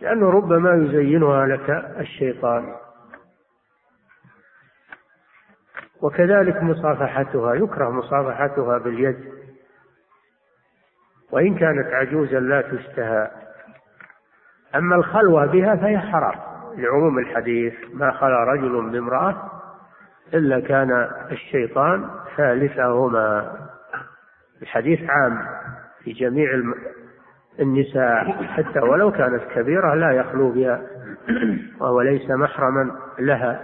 لأنه ربما يزينها لك الشيطان. وكذلك مصافحتها يكره مصافحتها باليد. وإن كانت عجوزا لا تشتهى. أما الخلوة بها فهي حرام. لعموم الحديث ما خلا رجل بامرأة إلا كان الشيطان ثالثهما. الحديث عام في جميع النساء حتى ولو كانت كبيرة لا يخلو بها وهو ليس محرما لها.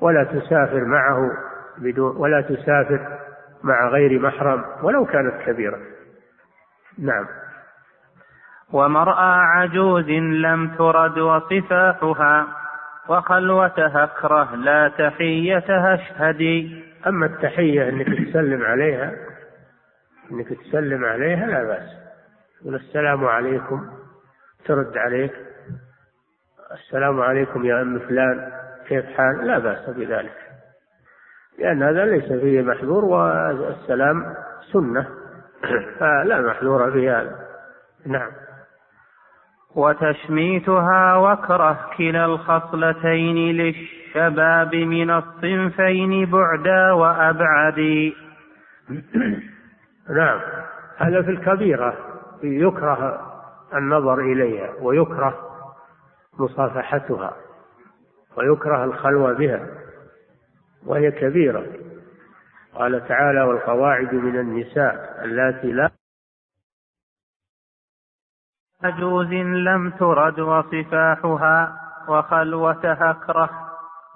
ولا تسافر معه بدون ولا تسافر مع غير محرم ولو كانت كبيرة. نعم. ومرأى عجوز لم ترد وصفاحها. وخلوتها أكره لا تحيتها أشهدي. أما التحية أنك تسلم عليها أنك تسلم عليها لا بأس. تقول السلام عليكم ترد عليك. السلام عليكم يا أم فلان كيف حال؟ لا بأس بذلك. لأن هذا ليس فيه محذور والسلام سنة. *clears throat* فلا محذور في هذا. نعم. وتشميتها وكره كلا الخصلتين للشباب من الصنفين بعدا وأبعد. *clears throat* نعم. هذا في الكبيرة. يكره النظر إليها ويكره مصافحتها ويكره الخلوة بها وهي كبيرة. قال تعالى والقواعد من النساء اللاتي لا عجوز لم ترد وصفاحها وخلوتها اكره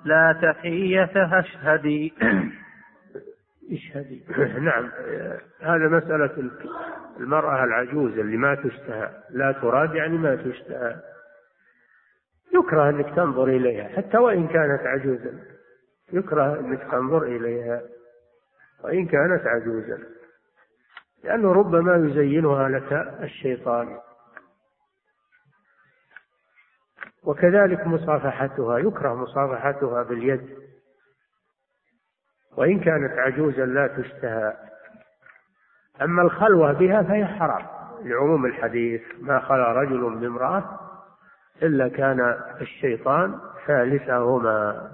لا تحيتها اشهدي. اشهدي. نعم. هذا مسألة المرأة العجوز اللي ما تشتهى. لا تراد يعني ما تشتهى. يكره أنك تنظر إليها. حتى وإن كانت عجوزا. يكره أنك تنظر إليها. وإن كانت عجوزا. لأنه ربما يزينها لك الشيطان. وكذلك مصافحتها يكره مصافحتها باليد. وإن كانت عجوزا لا تشتهى. أما الخلوة بها فهي حرام. لعموم الحديث ما خلا رجل بامرأة إلا كان الشيطان ثالثهما.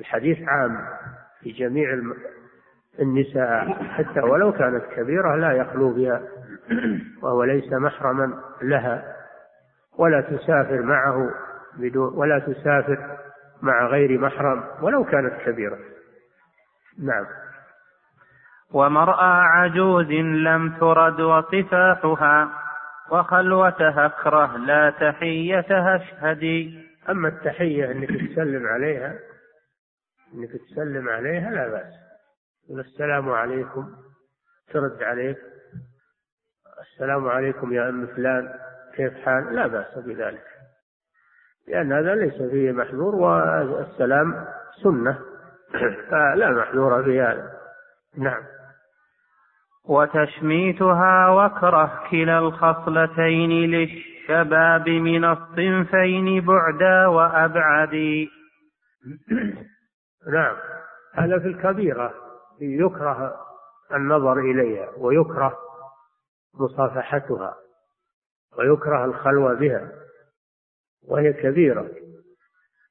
الحديث عام في جميع النساء حتى ولو كانت كبيرة لا يخلو بها وهو ليس محرما لها. ولا تسافر معه بدون ولا تسافر مع غير محرم ولو كانت كبيرة. نعم. ومرأى عجوز لم ترد وصفاحها وخلوتها اكره لا تحيتها اشهدي أما التحية أنك تسلم عليها أنك تسلم عليها لا بأس. السلام عليكم ترد عليك السلام عليكم يا أم فلان. كيف حال؟ لا بأس بذلك. لأن هذا ليس فيه محذور والسلام سنة. *clears throat* فلا محذور في هذا نعم. وتشميتها وكره كلا الخصلتين للشباب من الصنفين بعدا وأبعد. *clears throat* نعم. هذا في الكبيرة. يكره النظر إليها ويكره مصافحتها. ويكره الخلوة بها وهي كبيرة.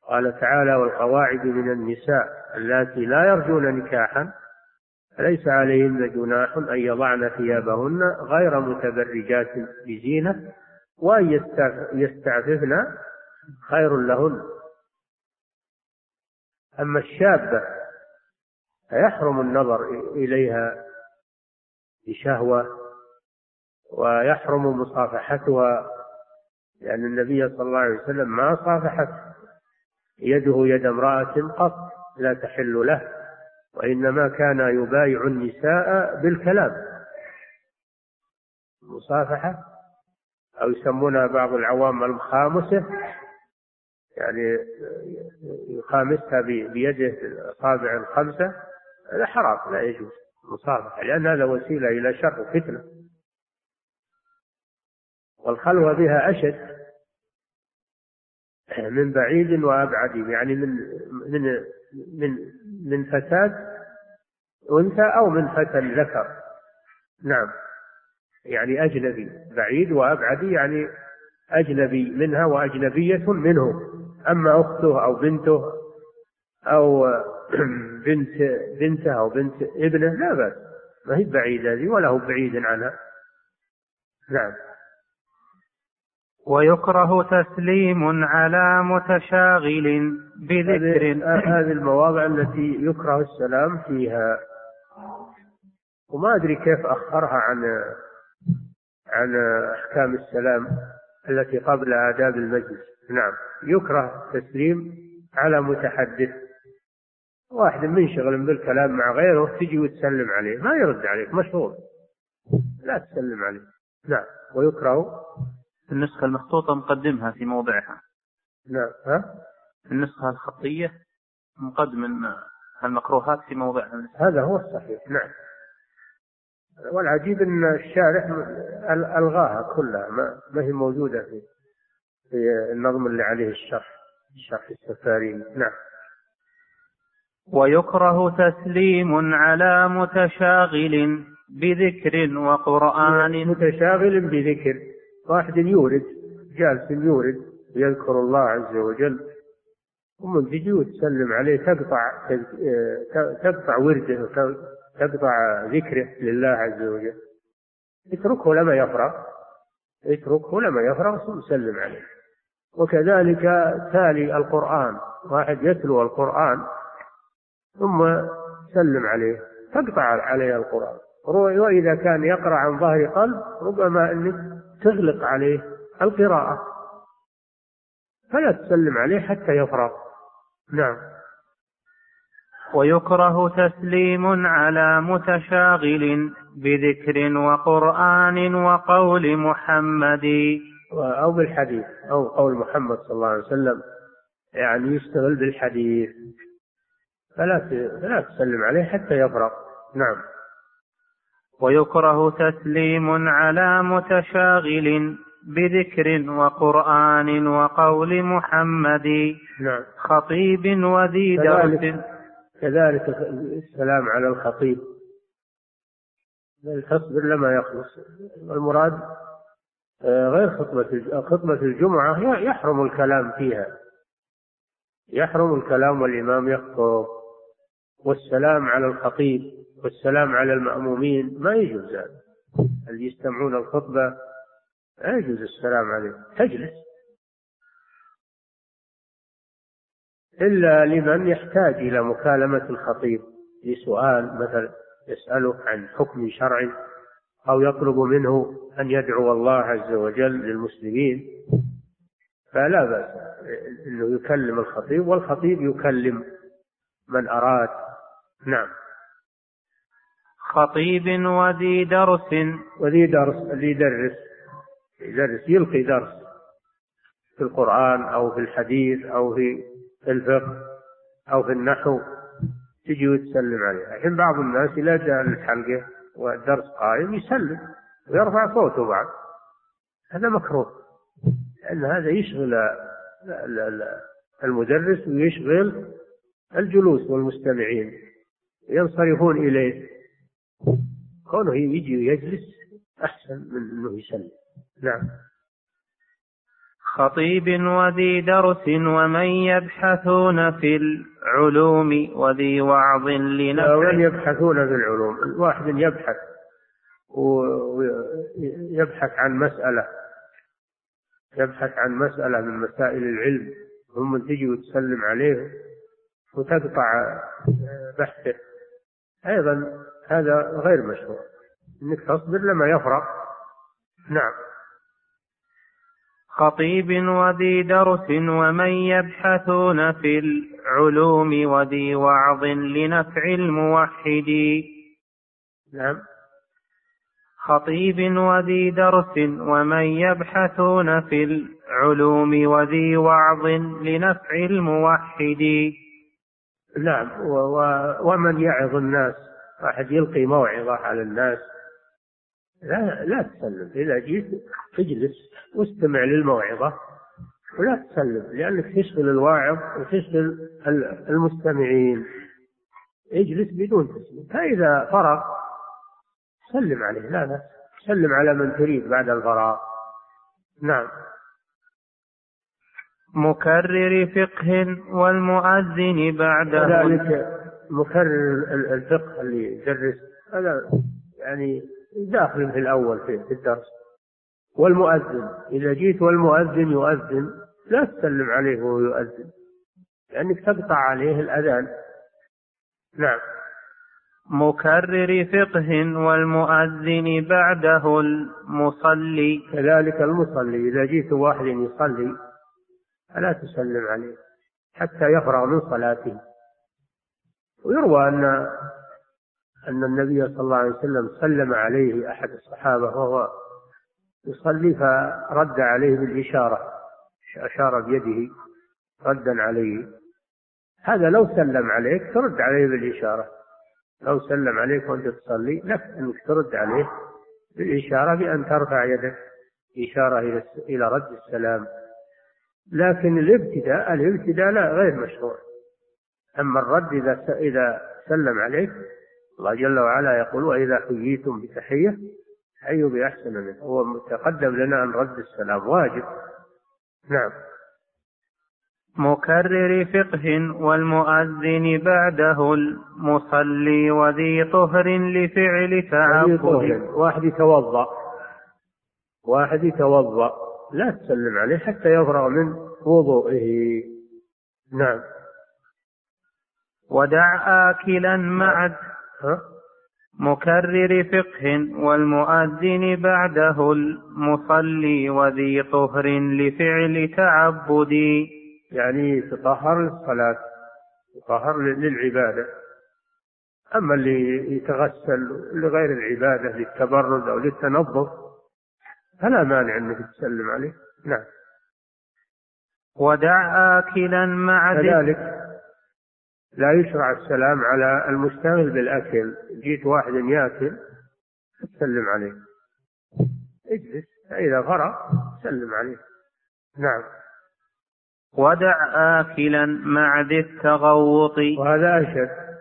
قال تعالى والقواعد من النساء اللاتي لا يرجون نكاحا فليس عليهن جناح أن يضعن ثيابهن غير متبرجات بزينة وأن يستعففن خير لهن. أما الشابة فيحرم النظر إليها بشهوة ويحرم مصافحتها لأن النبي صلى الله عليه وسلم ما صافحت يده يد امرأة قط لا تحل له وإنما كان يبايع النساء بالكلام. المصافحة أو يسمونها بعض العوام المخامسة يعني يخامسها بيده الأصابع الخمسة. هذا حرام لا يجوز المصافحة لأن هذا وسيلة إلى شر وفتنة والخلوة بها أشد من بعيد وأبعد يعني من من من من فتاة أنثى أو من فتى ذكر. نعم. يعني أجنبي بعيد وأبعد يعني أجنبي منها وأجنبية منه. أما أخته أو بنته أو *clears throat* بنت بنته أو بنت ابنه لا بأس. ما هي بعيدة هذه ولا هو بعيد عنها. نعم. ويكره تسليم على متشاغل بذكر. هذه المواضع التي يكره السلام فيها. وما أدري كيف أخرها عن عن أحكام السلام التي قبل آداب المجلس. نعم. يكره تسليم على متحدث. واحد منشغل بالكلام مع غيره تجي وتسلم عليه. ما يرد عليك مشهور لا تسلم عليه. نعم. ويكره النسخة المخطوطة مقدمها في موضعها. نعم ها؟ النسخة الخطية مقدم المكروهات في موضعها. هذا هو الصحيح نعم. والعجيب إن الشارح ألغاها كلها ما, هي موجودة في في النظم اللي عليه الشرح شرح السفارين نعم. ويكره تسليم على متشاغل بذكر وقرآن. متشاغل بذكر. واحد يورد جالس يورد يذكر الله عز وجل. ثم تجي وتسلم عليه تقطع تقطع ورده تقطع ذكره لله عز وجل. اتركه لما يفرغ اتركه لما يفرغ ثم سلم عليه. وكذلك تالي القرآن واحد يتلو القرآن ثم سلم عليه. تقطع عليه القرآن. وإذا كان يقرأ عن ظهر قلب ربما أنك تغلق عليه القراءة. فلا تسلم عليه حتى يفرغ نعم. ويكره تسليم على متشاغل بذكر وقرآن وقول محمد. أو بالحديث أو قول محمد صلى الله عليه وسلم. يعني يشتغل بالحديث. فلا فلا تسلم عليه حتى يفرغ نعم. ويكره تسليم على متشاغل بذكر وقرآن وقول محمد نعم. خطيب وذي درس كذلك السلام على الخطيب. بل تصبر لما يخلص. المراد آه، غير خطبة خطبة الجمعة يحرم الكلام فيها. يحرم الكلام والإمام يخطب. والسلام على الخطيب والسلام على المأمومين ما يجوز هذا اللي يستمعون الخطبة لا يجوز السلام عليه تجلس. إلا لمن يحتاج إلى مكالمة الخطيب لسؤال مثلا يسأله عن حكم شرعي أو يطلب منه أن يدعو الله عز وجل للمسلمين فلا بأس أنه يكلم الخطيب والخطيب يكلم من أراد نعم. خطيب وذي درس. وذي درس اللي يدرس يدرس يلقي درس. في القرآن أو في الحديث أو في الفقه أو في النحو. تجي وتسلم عليه. الحين بعض الناس إذا جاء الحلقة والدرس قائم يسلم ويرفع صوته بعد. هذا مكروه. لأن هذا يشغل المدرس ويشغل الجلوس والمستمعين. ينصرفون إليه. كونه يجي ويجلس أحسن من أنه يسلم. نعم. خطيب وذي درس ومن يبحثون في العلوم وذي وعظ لنفع ومن يبحثون في العلوم؟ واحد يبحث ويبحث عن مسألة. يبحث عن مسألة من مسائل العلم. ثم تجي وتسلم عليه وتقطع بحثه. أيضا هذا غير مشروع. إنك تصبر لما يفرغ. نعم. خطيب وذي درس ومن يبحثون في العلوم وذي وعظ لنفع الموحد. نعم. خطيب وذي درس ومن يبحثون في العلوم وذي وعظ لنفع الموحد. نعم. ومن يعظ الناس واحد يلقي موعظة على الناس. لا لا تسلم. إذا جيت اجلس واستمع للموعظة ولا تسلم لأنك تشغل الواعظ وتشغل المستمعين. اجلس بدون تسليم. فإذا فرغ سلم عليه. لا لا سلم على من تريد بعد الفراغ. نعم. مكرر فقه والمؤذن بعده. كذلك مكرر الفقه اللي يدرس هذا يعني داخل في الأول في الدرس. والمؤذن إذا جيت والمؤذن يؤذن لا تسلم عليه وهو يؤذن لأنك تقطع عليه الأذان. نعم. مكرر فقه والمؤذن بعده المصلي. كذلك المصلي إذا جيت واحد يصلي فلا تسلم عليه حتى يفرغ من صلاته. ويروى أن أن النبي صلى الله عليه وسلم سلم عليه أحد الصحابة وهو يصلي فرد عليه بالإشارة أشار بيده ردا عليه. هذا لو سلم عليك ترد عليه بالإشارة. لو سلم عليك وأنت تصلي لك أنك ترد عليه بالإشارة بأن ترفع يدك إشارة إلى رد السلام. لكن الابتداء الابتداء لا غير مشروع. أما الرد إذا إذا سلم عليك الله جل وعلا يقول وإذا حييتم بتحية حيوا بأحسن منه هو متقدم لنا أن رد السلام واجب. نعم. مكرر فقه والمؤذن بعده المصلي وذي طهر لفعل تعبد واحد يتوضأ. واحد يتوضأ. لا تسلم عليه حتى يفرغ من وضوئه. نعم. ودع آكلا مع مكرر فقه والمؤذن بعده المصلي وذي طهر لفعل تعبد. يعني يتطهر للصلاة يتطهر للعبادة. أما اللي يتغسل لغير العبادة للتبرد أو للتنظف فلا مانع أنك تسلم عليه. نعم. ودع آكلا مع كذلك لا يشرع السلام على المشتغل بالأكل. جيت واحد يأكل تسلم عليه. اجلس. فإذا فرغ سلم عليه. نعم. ودع آكلا مع ذي التغوط وهذا أشد.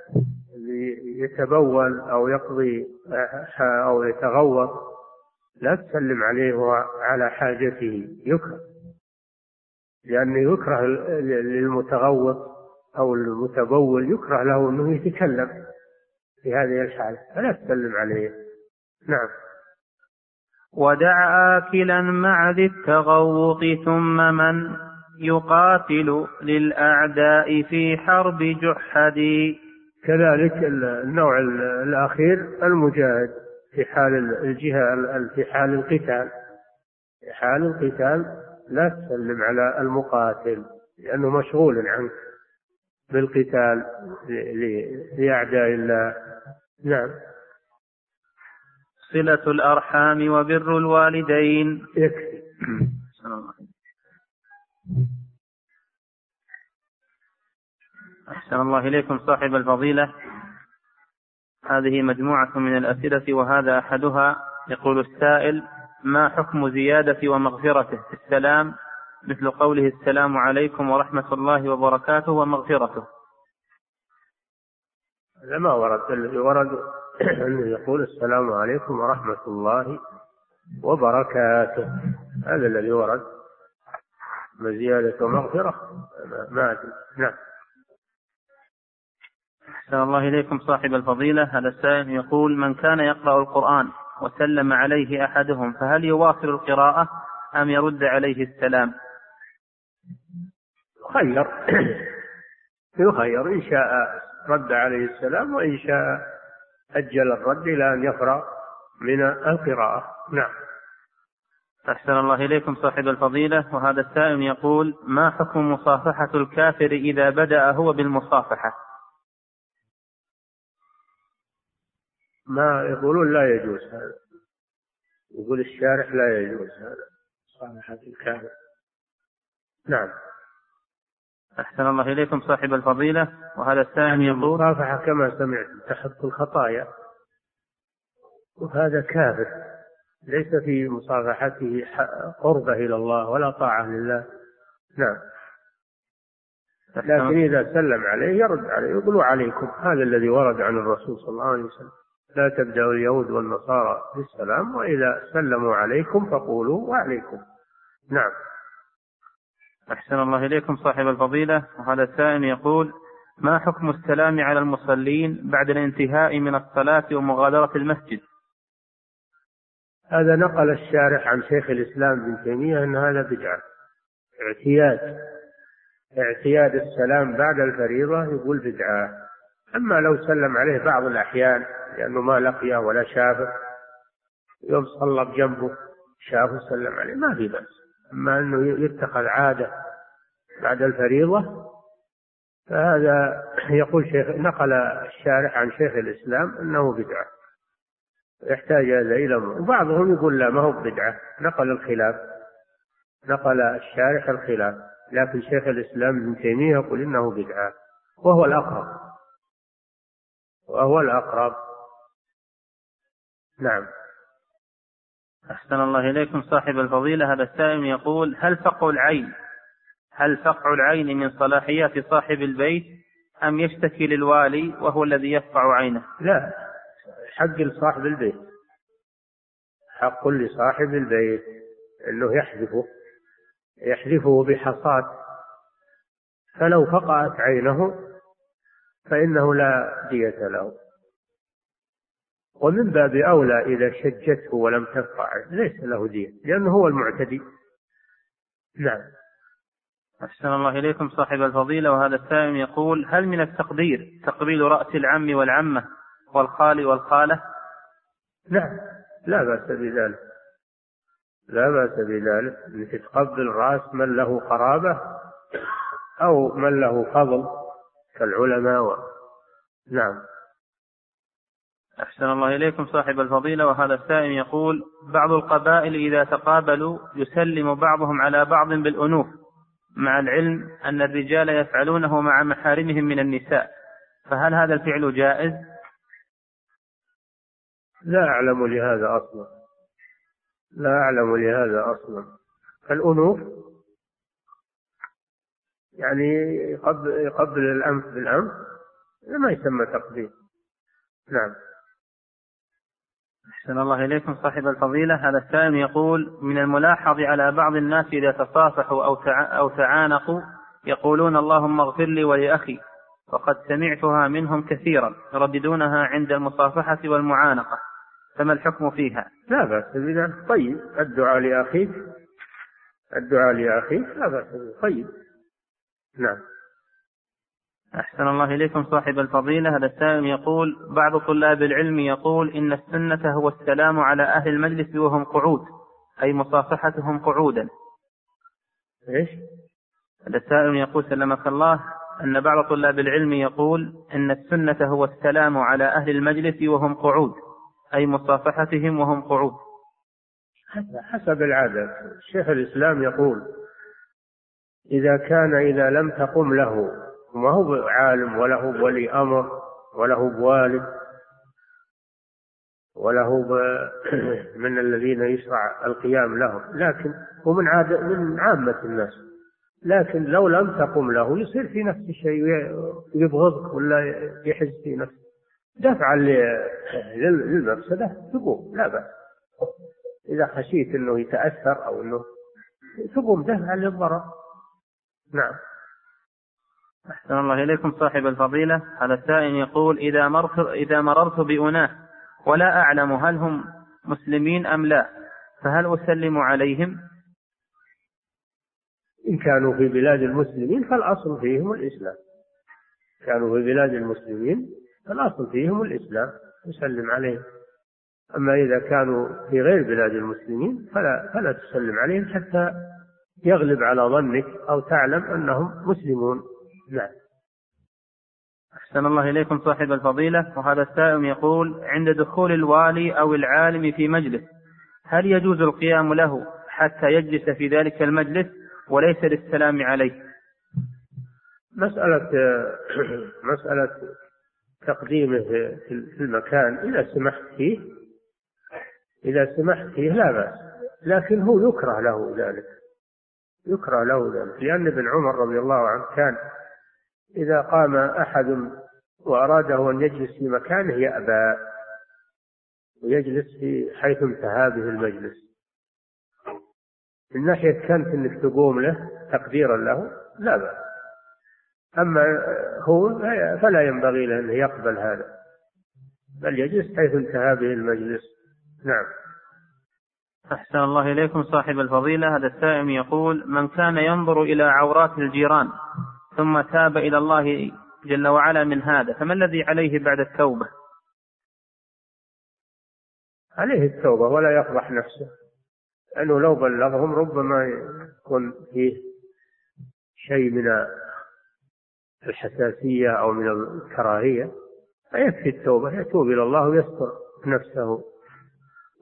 يتبول أو يقضي أو يتغوط لا تسلم عليه وهو على حاجته يكره. لأنه يكره للمتغوط أو المتبول يكره له أنه يتكلم. في هذه الحالة فلا تسلم عليه. نعم. ودع آكلا مع ذي التغوط ثم من يقاتل للأعداء في حرب جحد. كذلك النوع الأخير المجاهد. في حال الجهة في حال القتال. في حال القتال لا تسلم على المقاتل لأنه مشغول عنك بالقتال لأعداء الله. نعم. صلة الأرحام وبر الوالدين. يكفي. أحسن الله إليكم صاحب الفضيلة. هذه مجموعة من الأسئلة وهذا أحدها يقول السائل ما حكم زيادة ومغفرته؟ في السلام مثل قوله السلام عليكم ورحمة الله وبركاته ومغفرته. هذا ما ورد الذي ورد *clears throat* أنه يقول السلام عليكم ورحمة الله وبركاته. هذا الذي ورد. زيادة ومغفرة؟ ما أدري. نعم. أحسن الله إليكم صاحب الفضيلة. هذا السائل يقول من كان يقرأ القرآن وسلم عليه أحدهم فهل يواصل القراءة أم يرد عليه السلام؟ خير *clears throat* يخير. إن شاء رد عليه السلام وإن شاء أجل الرد إلى أن يفرغ من القراءة. نعم. أحسن الله إليكم صاحب الفضيلة. وهذا السائل يقول ما حكم مصافحة الكافر إذا بدأ هو بالمصافحة؟ ما يقولون لا يجوز هذا. يقول الشارع لا يجوز هذا. مصافحة الكافر نعم. أحسن الله إليكم صاحب الفضيلة. وهذا السائل يقول المصافحة كما سمعت تحط الخطايا. وهذا كافر. ليس في مصافحته قربة إلى الله ولا طاعة لله. نعم. لكن إذا سلم عليه يرد عليه يقول عليكم هذا الذي ورد عن الرسول صلى الله عليه وسلم. لا تبدأوا اليهود والنصارى بالسلام وإذا سلموا عليكم فقولوا وعليكم. نعم. أحسن الله إليكم صاحب الفضيلة. وهذا السائل يقول ما حكم السلام على المصلين بعد الانتهاء من الصلاة ومغادرة المسجد؟ هذا نقل الشارح عن شيخ الإسلام ابن تيمية أن هذا بدعة اعتياد. اعتياد السلام بعد الفريضة يقول بدعة. أما لو سلم عليه بعض الأحيان لأنه ما لقيه ولا شافه يوم صلى بجنبه شافه سلم عليه ما في بأس. أما أنه يتخذ عادة بعد الفريضة فهذا يقول شيخ نقل الشارح عن شيخ الإسلام أنه بدعة. يحتاج هذا إلى وبعضهم يقول لا ما هو بدعة. نقل الخلاف. نقل الشارح الخلاف. لكن شيخ الإسلام ابن تيمية يقول إنه بدعة وهو الأقرب. وهو الأقرب. نعم. أحسن الله إليكم صاحب الفضيلة. هذا السائل يقول هل فقع العين هل فقع العين من صلاحيات صاحب البيت أم يشتكي للوالي وهو الذي يفقع عينه؟ لا حق لصاحب البيت. حق لصاحب البيت أنه يحذفه يحذفه بحصاة فلو فقعت عينه فإنه لا دية له. ومن باب أولى إذا شجته ولم تفقع ليس له دية لأنه هو المعتدي. نعم. أحسن الله إليكم صاحب الفضيلة. وهذا السائل يقول هل من التقدير تقبيل رأس العم والعمة والخال والخالة؟ نعم. لا بأس بذلك. لا بأس بذلك. تقبل رأس من له قرابة أو من له فضل. كالعلماء و... نعم. أحسن الله إليكم صاحب الفضيلة وهذا السائل يقول بعض القبائل إذا تقابلوا يسلم بعضهم على بعض بالأنوف مع العلم أن الرجال يفعلونه مع محارمهم من النساء. فهل هذا الفعل جائز؟ لا أعلم لهذا أصلا. لا أعلم لهذا أصلا. فالأنوف يعني يقبل, يقبل الأنف بالأنف ما يسمى تقبيل نعم. أحسن الله إليكم صاحب الفضيلة. هذا السائل يقول من الملاحظ على بعض الناس إذا تصافحوا أو أو تعانقوا يقولون اللهم اغفر لي ولأخي وقد سمعتها منهم كثيرا يرددونها عند المصافحة والمعانقة فما الحكم فيها؟ لا بأس بذلك. طيب الدعاء لأخيك. الدعاء لأخيك لا بأس طيب. نعم. أحسن الله إليكم صاحب الفضيلة. هذا السائل يقول بعض طلاب العلم يقول إن السنة هو السلام على أهل المجلس وهم قعود أي مصافحتهم قعودا. إيش؟ هذا السائل يقول سلمك الله أن بعض طلاب العلم يقول إن السنة هو السلام على أهل المجلس وهم قعود أي مصافحتهم وهم قعود. حسب العادة. شيخ الإسلام يقول إذا كان إذا لم تقم له ما هو عالم ولا هو بولي أمر ولا هو بوالد ولا هو *clears throat* من الذين يشرع القيام لهم لكن هو من عادة من عامة الناس. لكن لو لم تقم له يصير في نفس الشيء يبغضك ولا يحز في نفسه. دفعا للمفسدة تقوم. لا بأس. إذا خشيت أنه يتأثر أو أنه تقوم. دفعا للضرر. نعم. أحسن الله إليكم صاحب الفضيلة. هذا السائل يقول إذا مرت إذا مررت بأناس ولا أعلم هل هم مسلمين أم لا فهل أسلم عليهم؟ إن كانوا في بلاد المسلمين فالأصل فيهم الإسلام. كانوا في بلاد المسلمين فالأصل فيهم الإسلام يسلم عليهم. أما إذا كانوا في غير بلاد المسلمين فلا فلا تسلم عليهم حتى يغلب على ظنك أو تعلم أنهم مسلمون. نعم. أحسن الله إليكم صاحب الفضيلة. وهذا السائل يقول عند دخول الوالي أو العالم في مجلس هل يجوز القيام له حتى يجلس في ذلك المجلس وليس للسلام عليه؟ مسألة *clears throat* مسألة تقديمه في المكان إذا سمحت فيه إذا سمحت فيه لا بأس لكن هو يكره له ذلك. يكره له ذلك. لأن ابن عمر رضي الله عنه كان إذا قام أحد وأراده أن يجلس في مكانه يأبى ويجلس في حيث انتهى به المجلس. من ناحية كانت إنك تقوم له تقديرا له لا بأس. أما هو فلا ينبغي له أنه يقبل هذا بل يجلس حيث انتهى به المجلس. نعم. أحسن الله إليكم. صاحب الفضيلة هذا السائم يقول من كان ينظر إلى عورات الجيران ثم تاب إلى الله جل وعلا من هذا فما الذي عليه بعد التوبة؟ عليه التوبة ولا يفضح نفسه لأنه لو بلغهم ربما يكون فيه شيء من الحساسية أو من الكراهية فيكفي التوبة يتوب إلى الله ويستر نفسه.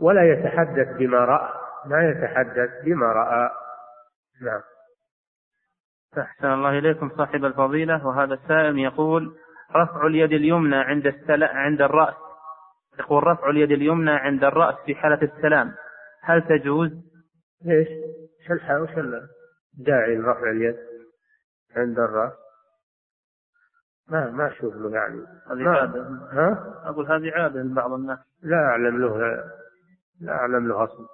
ولا يتحدث بما رأى. لا يتحدث بما رأى. نعم. أحسن الله إليكم صاحب الفضيلة. وهذا السائل يقول رفع اليد اليمنى عند السلا عند الرأس. يقول رفع اليد اليمنى عند الرأس في حالة السلام. هل تجوز؟ إيش؟ وش وش الداعي لرفع اليد عند الرأس؟ ما ما أشوف له يعني. هذه عادة ها؟ أقول هذه عادة لبعض الناس. لا أعلم له. لا أعلم له أصل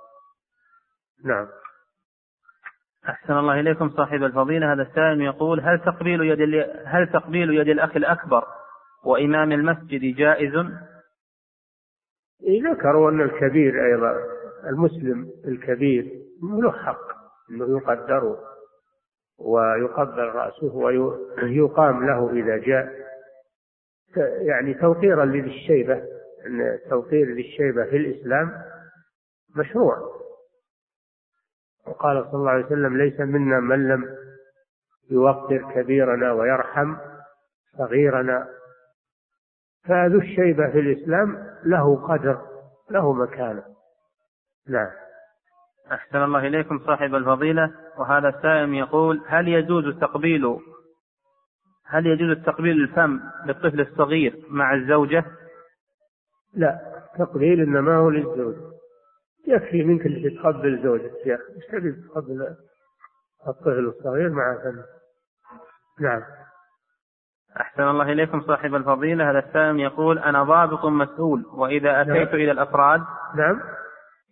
نعم. أحسن الله إليكم صاحب الفضيلة. هذا السائل يقول هل تقبيل يد هل تقبيل يد الأخ الأكبر وإمام المسجد جائز؟ ذكروا أن الكبير أيضا المسلم الكبير له حق أنه يقدر ويقبل رأسه ويقام له إذا جاء. يعني توقيرا لذي الشيبة أن توقير ذي الشيبة في الإسلام مشروع. وقال صلى الله عليه وسلم ليس منا من لم يوقر كبيرنا ويرحم صغيرنا. فذو الشيبة في الإسلام له قدر له مكانة. نعم. أحسن الله إليكم صاحب الفضيلة. وهذا السائم يقول هل يجوز تقبيل هل يجوز تقبيل الفم للطفل الصغير مع الزوجة؟ لا تقبيل إنما هو للزوج. يكفي منك اللي تقبل زوجك يا أخي. إيش تبي تقبل؟ الطفل الصغير مع فم نعم. أحسن الله إليكم صاحب الفضيلة. هذا السائم يقول أنا ضابط مسؤول وإذا أتيت نعم. إلى الأفراد؟ نعم.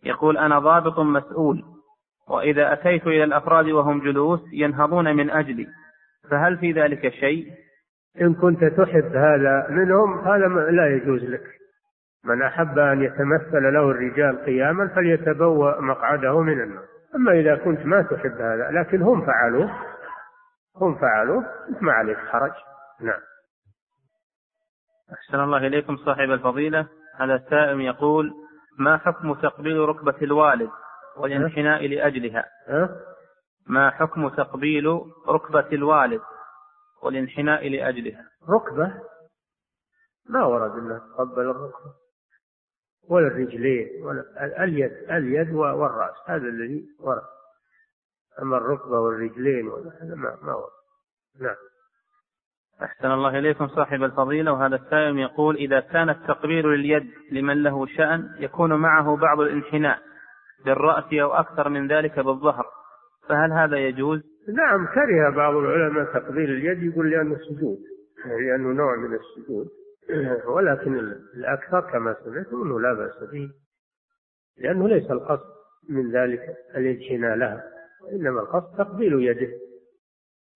يقول أنا ضابط مسؤول وإذا أتيت إلى الأفراد وهم جلوس ينهضون من أجلي فهل في ذلك شيء؟ إن كنت تحب هذا منهم هذا لا يجوز لك. من أحب أن يتمثل له الرجال قياما فليتبوأ مقعده من النار. أما إذا كنت ما تحب هذا لكن هم فعلوه. هم فعلوه. ما عليك حرج. نعم. أحسن الله إليكم صاحب الفضيلة. هذا السائم يقول ما حكم تقبيل ركبة الوالد والانحناء لأجلها؟ ما حكم تقبيل ركبة الوالد والانحناء لأجلها؟ ركبة؟ ما ورد أنه تقبل الركبة. ولا الرجلين ولا اليد اليد والرأس هذا الذي ورد. أما الركبة والرجلين هذا ما ما ورد. نعم. أحسن الله إليكم صاحب الفضيلة وهذا السائل يقول إذا كان التقبيل لليد لمن له شأن يكون معه بعض الانحناء بالرأس أو أكثر من ذلك بالظهر فهل هذا يجوز؟ نعم كره بعض العلماء تقبيل اليد يقول لأنه سجود لأنه نوع من السجود. ولكن الأكثر كما سمعت أنه لا بأس به لأنه ليس القصد من ذلك الانحناء لها وإنما القصد تقبيل يده.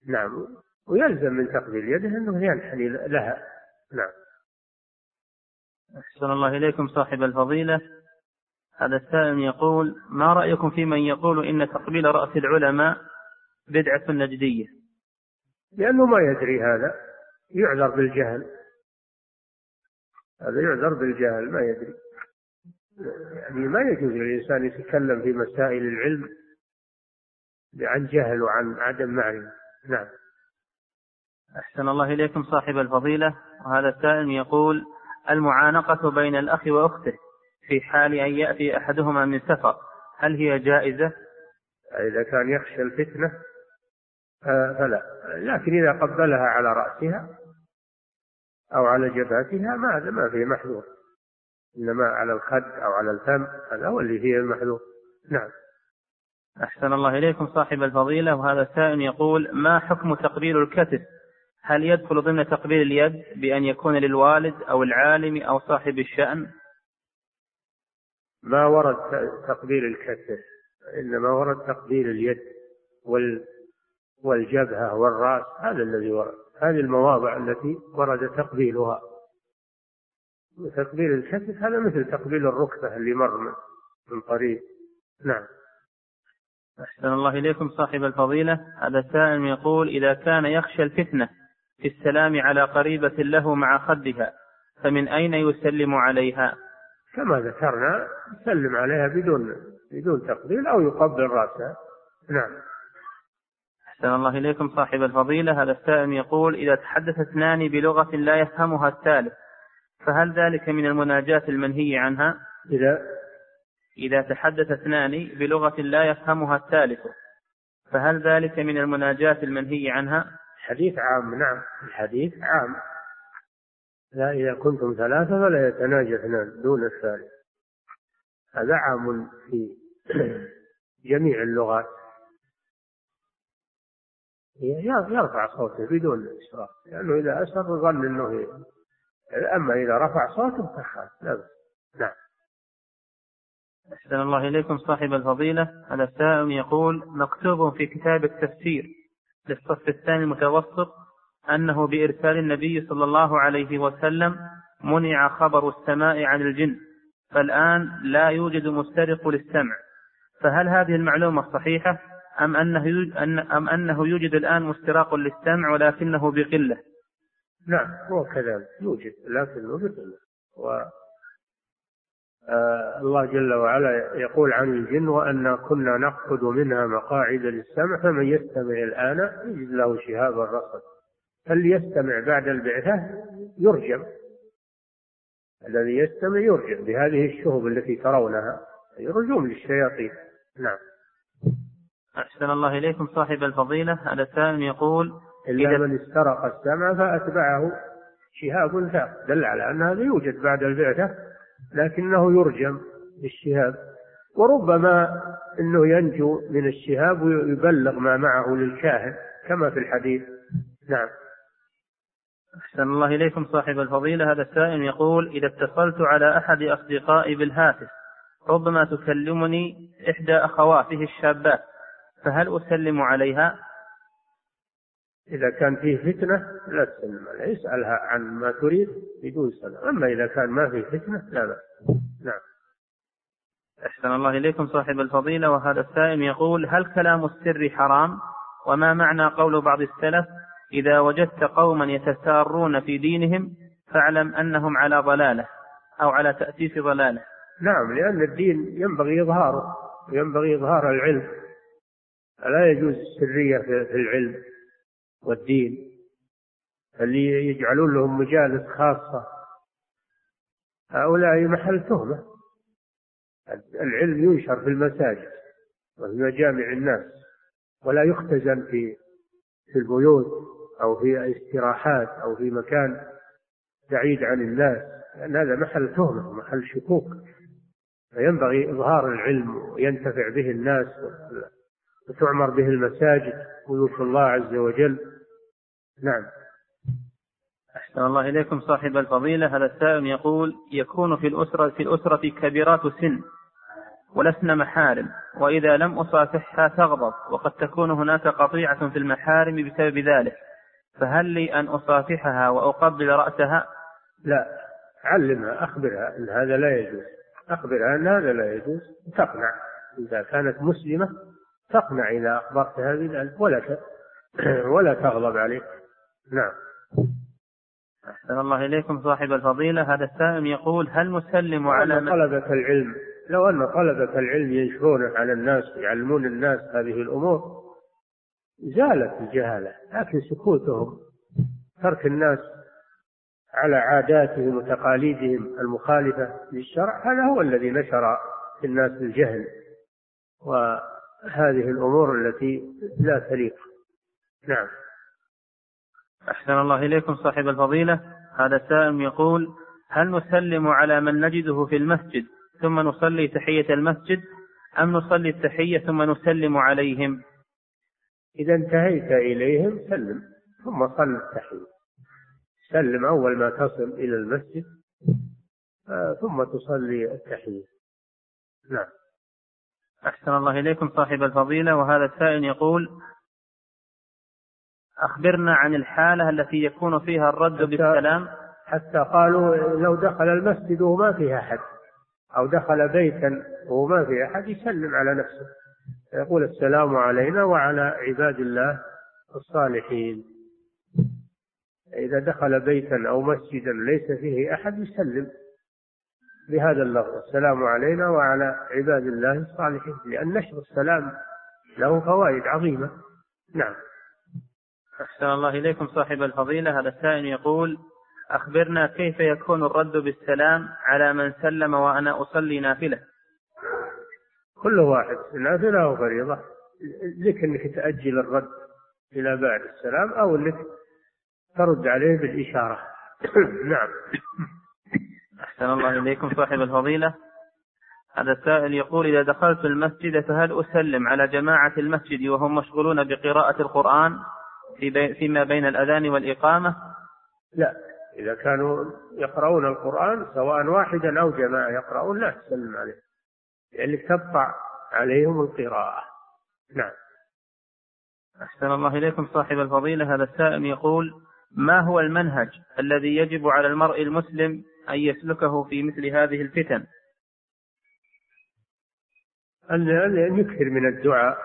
نعم ويلزم من تقبيل يده أنه ينحني لها. نعم. أحسن الله إليكم صاحب الفضيلة. هذا السائل يقول ما رأيكم في من يقول إن تقبيل رأس العلماء بدعة نجدية؟ لأنه ما يدري هذا يعذر بالجهل. هذا يعذر بالجهل ما يدري. يعني ما يجوز للإنسان يتكلم في مسائل العلم عن جهل وعن عدم معرفة. نعم. أحسن الله إليكم صاحب الفضيلة. وهذا السائل يقول المعانقة بين الأخ وأخته في حال أن يأتي أحدهما من سفر هل هي جائزة؟ إذا كان يخشى الفتنة فلا. لكن إذا قبلها على رأسها أو على جبهتها ما هذا ما فيه محذور. إنما على الخد أو على الفم هذا هو اللي فيه المحذور. نعم. أحسن الله إليكم صاحب الفضيلة وهذا السائل يقول ما حكم تقبيل الكتف؟ هل يدخل ضمن تقبيل اليد بأن يكون للوالد أو العالم أو صاحب الشأن؟ ما ورد تقبيل الكتف إنما ورد تقبيل اليد وال والجبهة والرأس هذا الذي ورد. هذه المواضع التي ورد تقبيلها. تقبيل الكتف هذا مثل تقبيل الركبة اللي مر من قريب. نعم. أحسن الله إليكم صاحب الفضيلة. هذا سائل يقول إذا كان يخشى الفتنة في السلام على قريبة له مع خدها فمن أين يسلم عليها؟ كما ذكرنا يسلم عليها بدون بدون تقبيل أو يقبل رأسها نعم. أحسن الله إليكم صاحب الفضيلة. هذا السائل يقول إذا تحدث اثنان بلغة لا يفهمها الثالث فهل ذلك من المناجاة المنهي عنها؟ إذا؟ إذا تحدث اثنان بلغة لا يفهمها الثالث فهل ذلك من المناجاة المنهي عنها؟ الحديث عام نعم الحديث عام. لا إذا كنتم ثلاثة فلا يتناجى اثنان دون الثالث. هذا عام في *clears throat* جميع اللغات. يرفع صوته بدون إسراف لأنه إذا أسر ظن أنه أما إذا رفع صوته فخاف لا نعم. أحسن الله إليكم صاحب الفضيلة. هذا السائل يقول مكتوب في كتاب التفسير للصف الثاني المتوسط أنه بإرسال النبي صلى الله عليه وسلم منع خبر السماء عن الجن فالآن لا يوجد مسترق للسمع. فهل هذه المعلومة صحيحة؟ أم أنه أم أنه يوجد الآن مستراق للسمع ولكنه بقلة؟ نعم هو كذلك يوجد لكنه بقلة. و آه الله جل وعلا يقول عن الجن وأنا كنا نقعد منها مقاعد للسمع فمن يستمع الآن يجد له شهابا رصد اللي يستمع بعد البعثة يرجم. الذي يستمع يرجم بهذه الشهب التي ترونها رجوم للشياطين. نعم. أحسن الله إليكم. صاحب الفضيلة هذا سائل يقول إلا إذا من استرق السمع فأتبعه شهاب ثاق دل على أن هذا يوجد بعد البعثة لكنه يرجم بالشهاب. وربما أنه ينجو من الشهاب ويبلغ ما معه للكاهن كما في الحديث. نعم. أحسن الله إليكم. صاحب الفضيلة هذا السائل يقول إذا اتصلت على أحد أصدقائي بالهاتف ربما تكلمني إحدى أخواته الشابات. فهل أسلم عليها؟ إذا كان فيه فتنة لا تسلم عليها. اسألها عن ما تريد بدون سلام. أما إذا كان ما فيه فتنة لا بأس. نعم. أحسن الله إليكم صاحب الفضيلة. وهذا السائل يقول هل كلام السر حرام؟ وما معنى قول بعض السلف إذا وجدت قوما يتسارون في دينهم فاعلم أنهم على ضلالة أو على تأسيس ضلالة. نعم لأن الدين ينبغي إظهاره ينبغي إظهار العلم. لا يجوز السرية في العلم والدين اللي يجعلون لهم مجالس خاصة. هؤلاء محل تهمة. العلم ينشر في المساجد وفي مجامع الناس ولا يختزن في في البيوت أو في استراحات أو في مكان بعيد عن الناس. لأن هذا محل تهمة محل شكوك. فينبغي إظهار العلم وينتفع به الناس. وتعمر به المساجد بيوت الله عز وجل. نعم. أحسن الله إليكم صاحب الفضيلة. هذا السائل يقول يكون في الأسرة في الأسرة كبيرات سن ولسن محارم وإذا لم أصافحها تغضب وقد تكون هناك قطيعة في المحارم بسبب ذلك. فهل لي أن أصافحها وأقبل رأسها؟ لا علمها أخبرها أن هذا لا يجوز. أخبرها أن هذا لا يجوز تقنع. إذا كانت مسلمة تقنع إذا أخبرتها بذلك ولا *clears throat* ولا تغضب عليك. نعم. أحسن الله إليكم صاحب الفضيلة. هذا السائل يقول هل مسلم على من طلبة العلم لو أن طلبة العلم ينشرون على الناس يعلمون الناس هذه الأمور زالت الجهالة لكن سكوتهم ترك الناس على عاداتهم وتقاليدهم المخالفة للشرع هذا هو الذي نشر في الناس الجهل وهذه الأمور التي لا تليق. نعم. أحسن الله إليكم صاحب الفضيلة. هذا سائل يقول هل نسلم على من نجده في المسجد ثم نصلي تحية المسجد أم نصلي التحية ثم نسلم عليهم؟ إذا انتهيت إليهم سلم ثم صل التحية. سلم أول ما تصل إلى المسجد آه، ثم تصلي التحية. نعم. أحسن الله إليكم صاحب الفضيلة. وهذا السائل يقول أخبرنا عن الحالة التي يكون فيها الرد بالسلام. حتى قالوا لو دخل المسجد وما فيه أحد أو دخل بيتا وما فيه أحد يسلم على نفسه. يقول السلام علينا وعلى عباد الله الصالحين. إذا دخل بيتا أو مسجدا ليس فيه أحد يسلم. بهذا اللفظ. السلام علينا وعلى عباد الله الصالحين. لأن نشر السلام له فوائد عظيمة. نعم. أحسن الله إليكم صاحب الفضيلة. هذا السائل يقول أخبرنا كيف يكون الرد بالسلام على من سلم وأنا أصلي نافلة؟ كل واحد نافلة وفريضة لك أنك تأجل الرد إلى بعد السلام أو أنك ترد عليه بالإشارة. *coughs* نعم. أحسن الله إليكم صاحب الفضيلة. هذا السائل يقول إذا دخلت المسجد فهل أسلم على جماعة المسجد وهم مشغولون بقراءة القرآن في بي فيما بين الأذان والإقامة؟ لا. إذا كانوا يقرؤون القرآن سواء واحدا أو جماعة يقرؤون لا تسلم عليه لأنك تقطع عليهم القراءة. نعم. أحسن الله إليكم صاحب الفضيلة. هذا السائل يقول ما هو المنهج الذي يجب على المرء المسلم أن يسلكه في مثل هذه الفتن. أن يكثر من الدعاء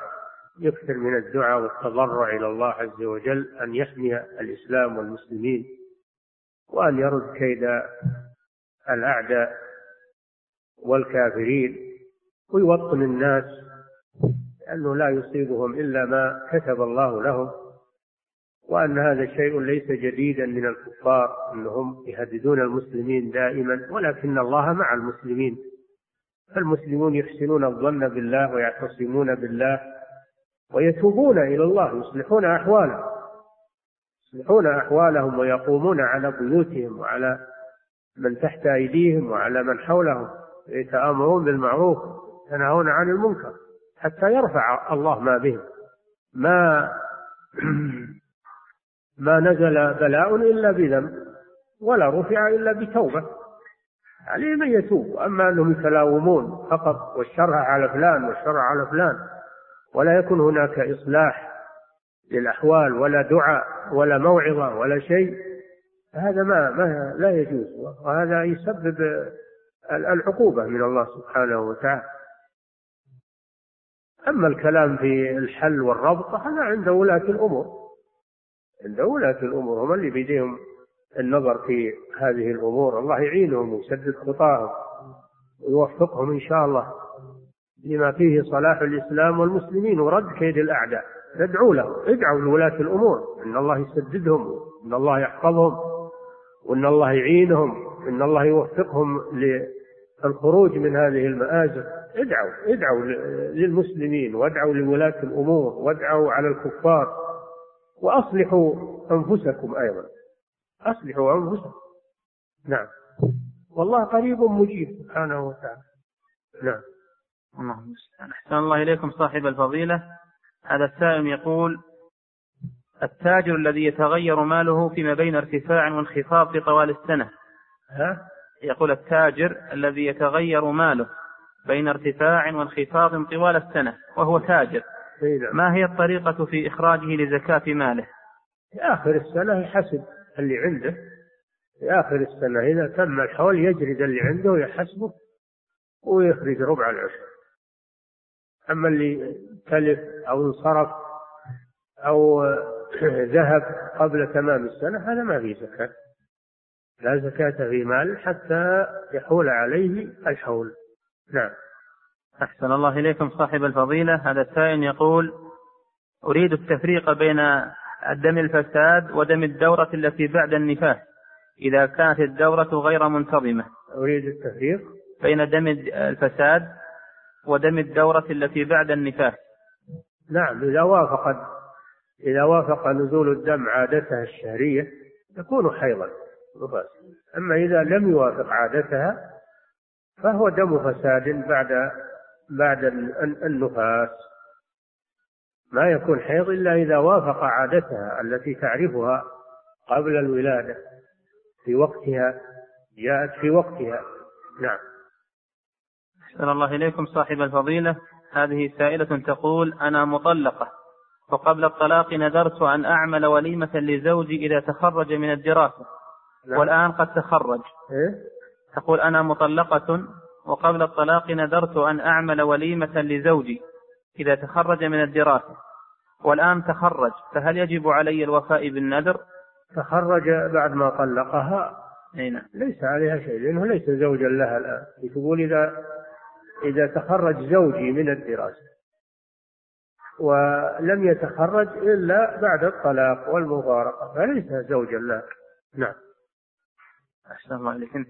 يكثر من الدعاء والتضرع إلى الله عز وجل أن يحمي الإسلام والمسلمين وأن يرد كيد الأعداء والكافرين ويوطن الناس لأنه لا يصيبهم إلا ما كتب الله لهم. وأن هذا شيء ليس جديدا من الكفار أنهم يهددون المسلمين دائما ولكن الله مع المسلمين. فالمسلمون يحسنون الظن بالله ويعتصمون بالله ويتوبون إلى الله يصلحون أحوالهم. يصلحون أحوالهم ويقومون على بيوتهم وعلى من تحت أيديهم وعلى من حولهم يتآمرون بالمعروف ينهون عن المنكر حتى يرفع الله ما بهم. ما *clears throat* ما نزل بلاء إلا بذنب ولا رفع إلا بتوبة. عليه من يتوب أما أنهم يتلاومون فقط والشرع على فلان والشرع على فلان. ولا يكون هناك إصلاح للأحوال ولا دعاء ولا موعظة ولا شيء. هذا ما, ما لا يجوز وهذا يسبب العقوبة من الله سبحانه وتعالى. أما الكلام في الحل والربط هذا عند ولاة الأمور. عند ولاة الأمور هم اللي بيديهم النظر في هذه الأمور. الله يعينهم ويسدد خطاهم ويوفقهم إن شاء الله لما فيه صلاح الإسلام والمسلمين ورد كيد الأعداء. ادعوا له ادعوا لولاة الأمور. إن الله يسددهم إن الله يحفظهم وإن الله يعينهم إن الله يوفقهم للخروج من هذه المآزق ادعوا ادعوا للمسلمين وادعوا لولاة الأمور وادعوا على الكفار. وأصلحوا أنفسكم أيضا. أصلحوا أنفسكم. نعم. والله قريب مجيب سبحانه وتعالى. نعم. اللهم أحسن الله إليكم صاحب الفضيلة. هذا السائل يقول التاجر الذي يتغير ماله فيما بين ارتفاع وانخفاض في طوال السنة. ها؟ يقول التاجر الذي يتغير ماله بين ارتفاع وانخفاض طوال السنة وهو تاجر. ما هي الطريقة في إخراجه لزكاة ماله؟ في آخر السنة يحسب اللي عنده. في آخر السنة إذا تم الحول يجرد اللي عنده ويحسبه ويخرج ربع العشر. أما اللي تلف أو انصرف أو *clears throat* ذهب قبل تمام السنة هذا ما فيه زكاة. لا زكاة في مال حتى يحول عليه الحول. نعم. أحسن الله إليكم صاحب الفضيلة. هذا السائل يقول أريد التفريق بين الدم الفساد ودم الدورة التي بعد النفاس. إذا كانت الدورة غير منتظمة. أريد التفريق. بين دم الفساد ودم الدورة التي بعد النفاس. نعم إذا وافق إذا وافق نزول الدم عادتها الشهرية يكون حيضا أما إذا لم يوافق عادتها فهو دم فساد بعد بعد النفاس. ما يكون حيض إلا إذا وافق عادتها التي تعرفها قبل الولادة في وقتها جاءت في وقتها. نعم. أحسن الله إليكم صاحب الفضيلة. هذه سائلة تقول أنا مطلقة وقبل الطلاق نذرت أن أعمل وليمة لزوجي إذا تخرج من الدراسة نعم. والآن قد تخرج. إيه؟ تقول أنا مطلقة وقبل الطلاق نذرت أن أعمل وليمة لزوجي إذا تخرج من الدراسة. والآن تخرج فهل يجب علي الوفاء بالنذر؟ تخرج بعد ما طلقها؟ أي نعم. ليس عليها شيء لأنه ليس زوجا لها الآن. تقول إذا إذا تخرج زوجي من الدراسة ولم يتخرج إلا بعد الطلاق والمفارقة فليس زوجا لها. نعم. أحسن الله عليك أنت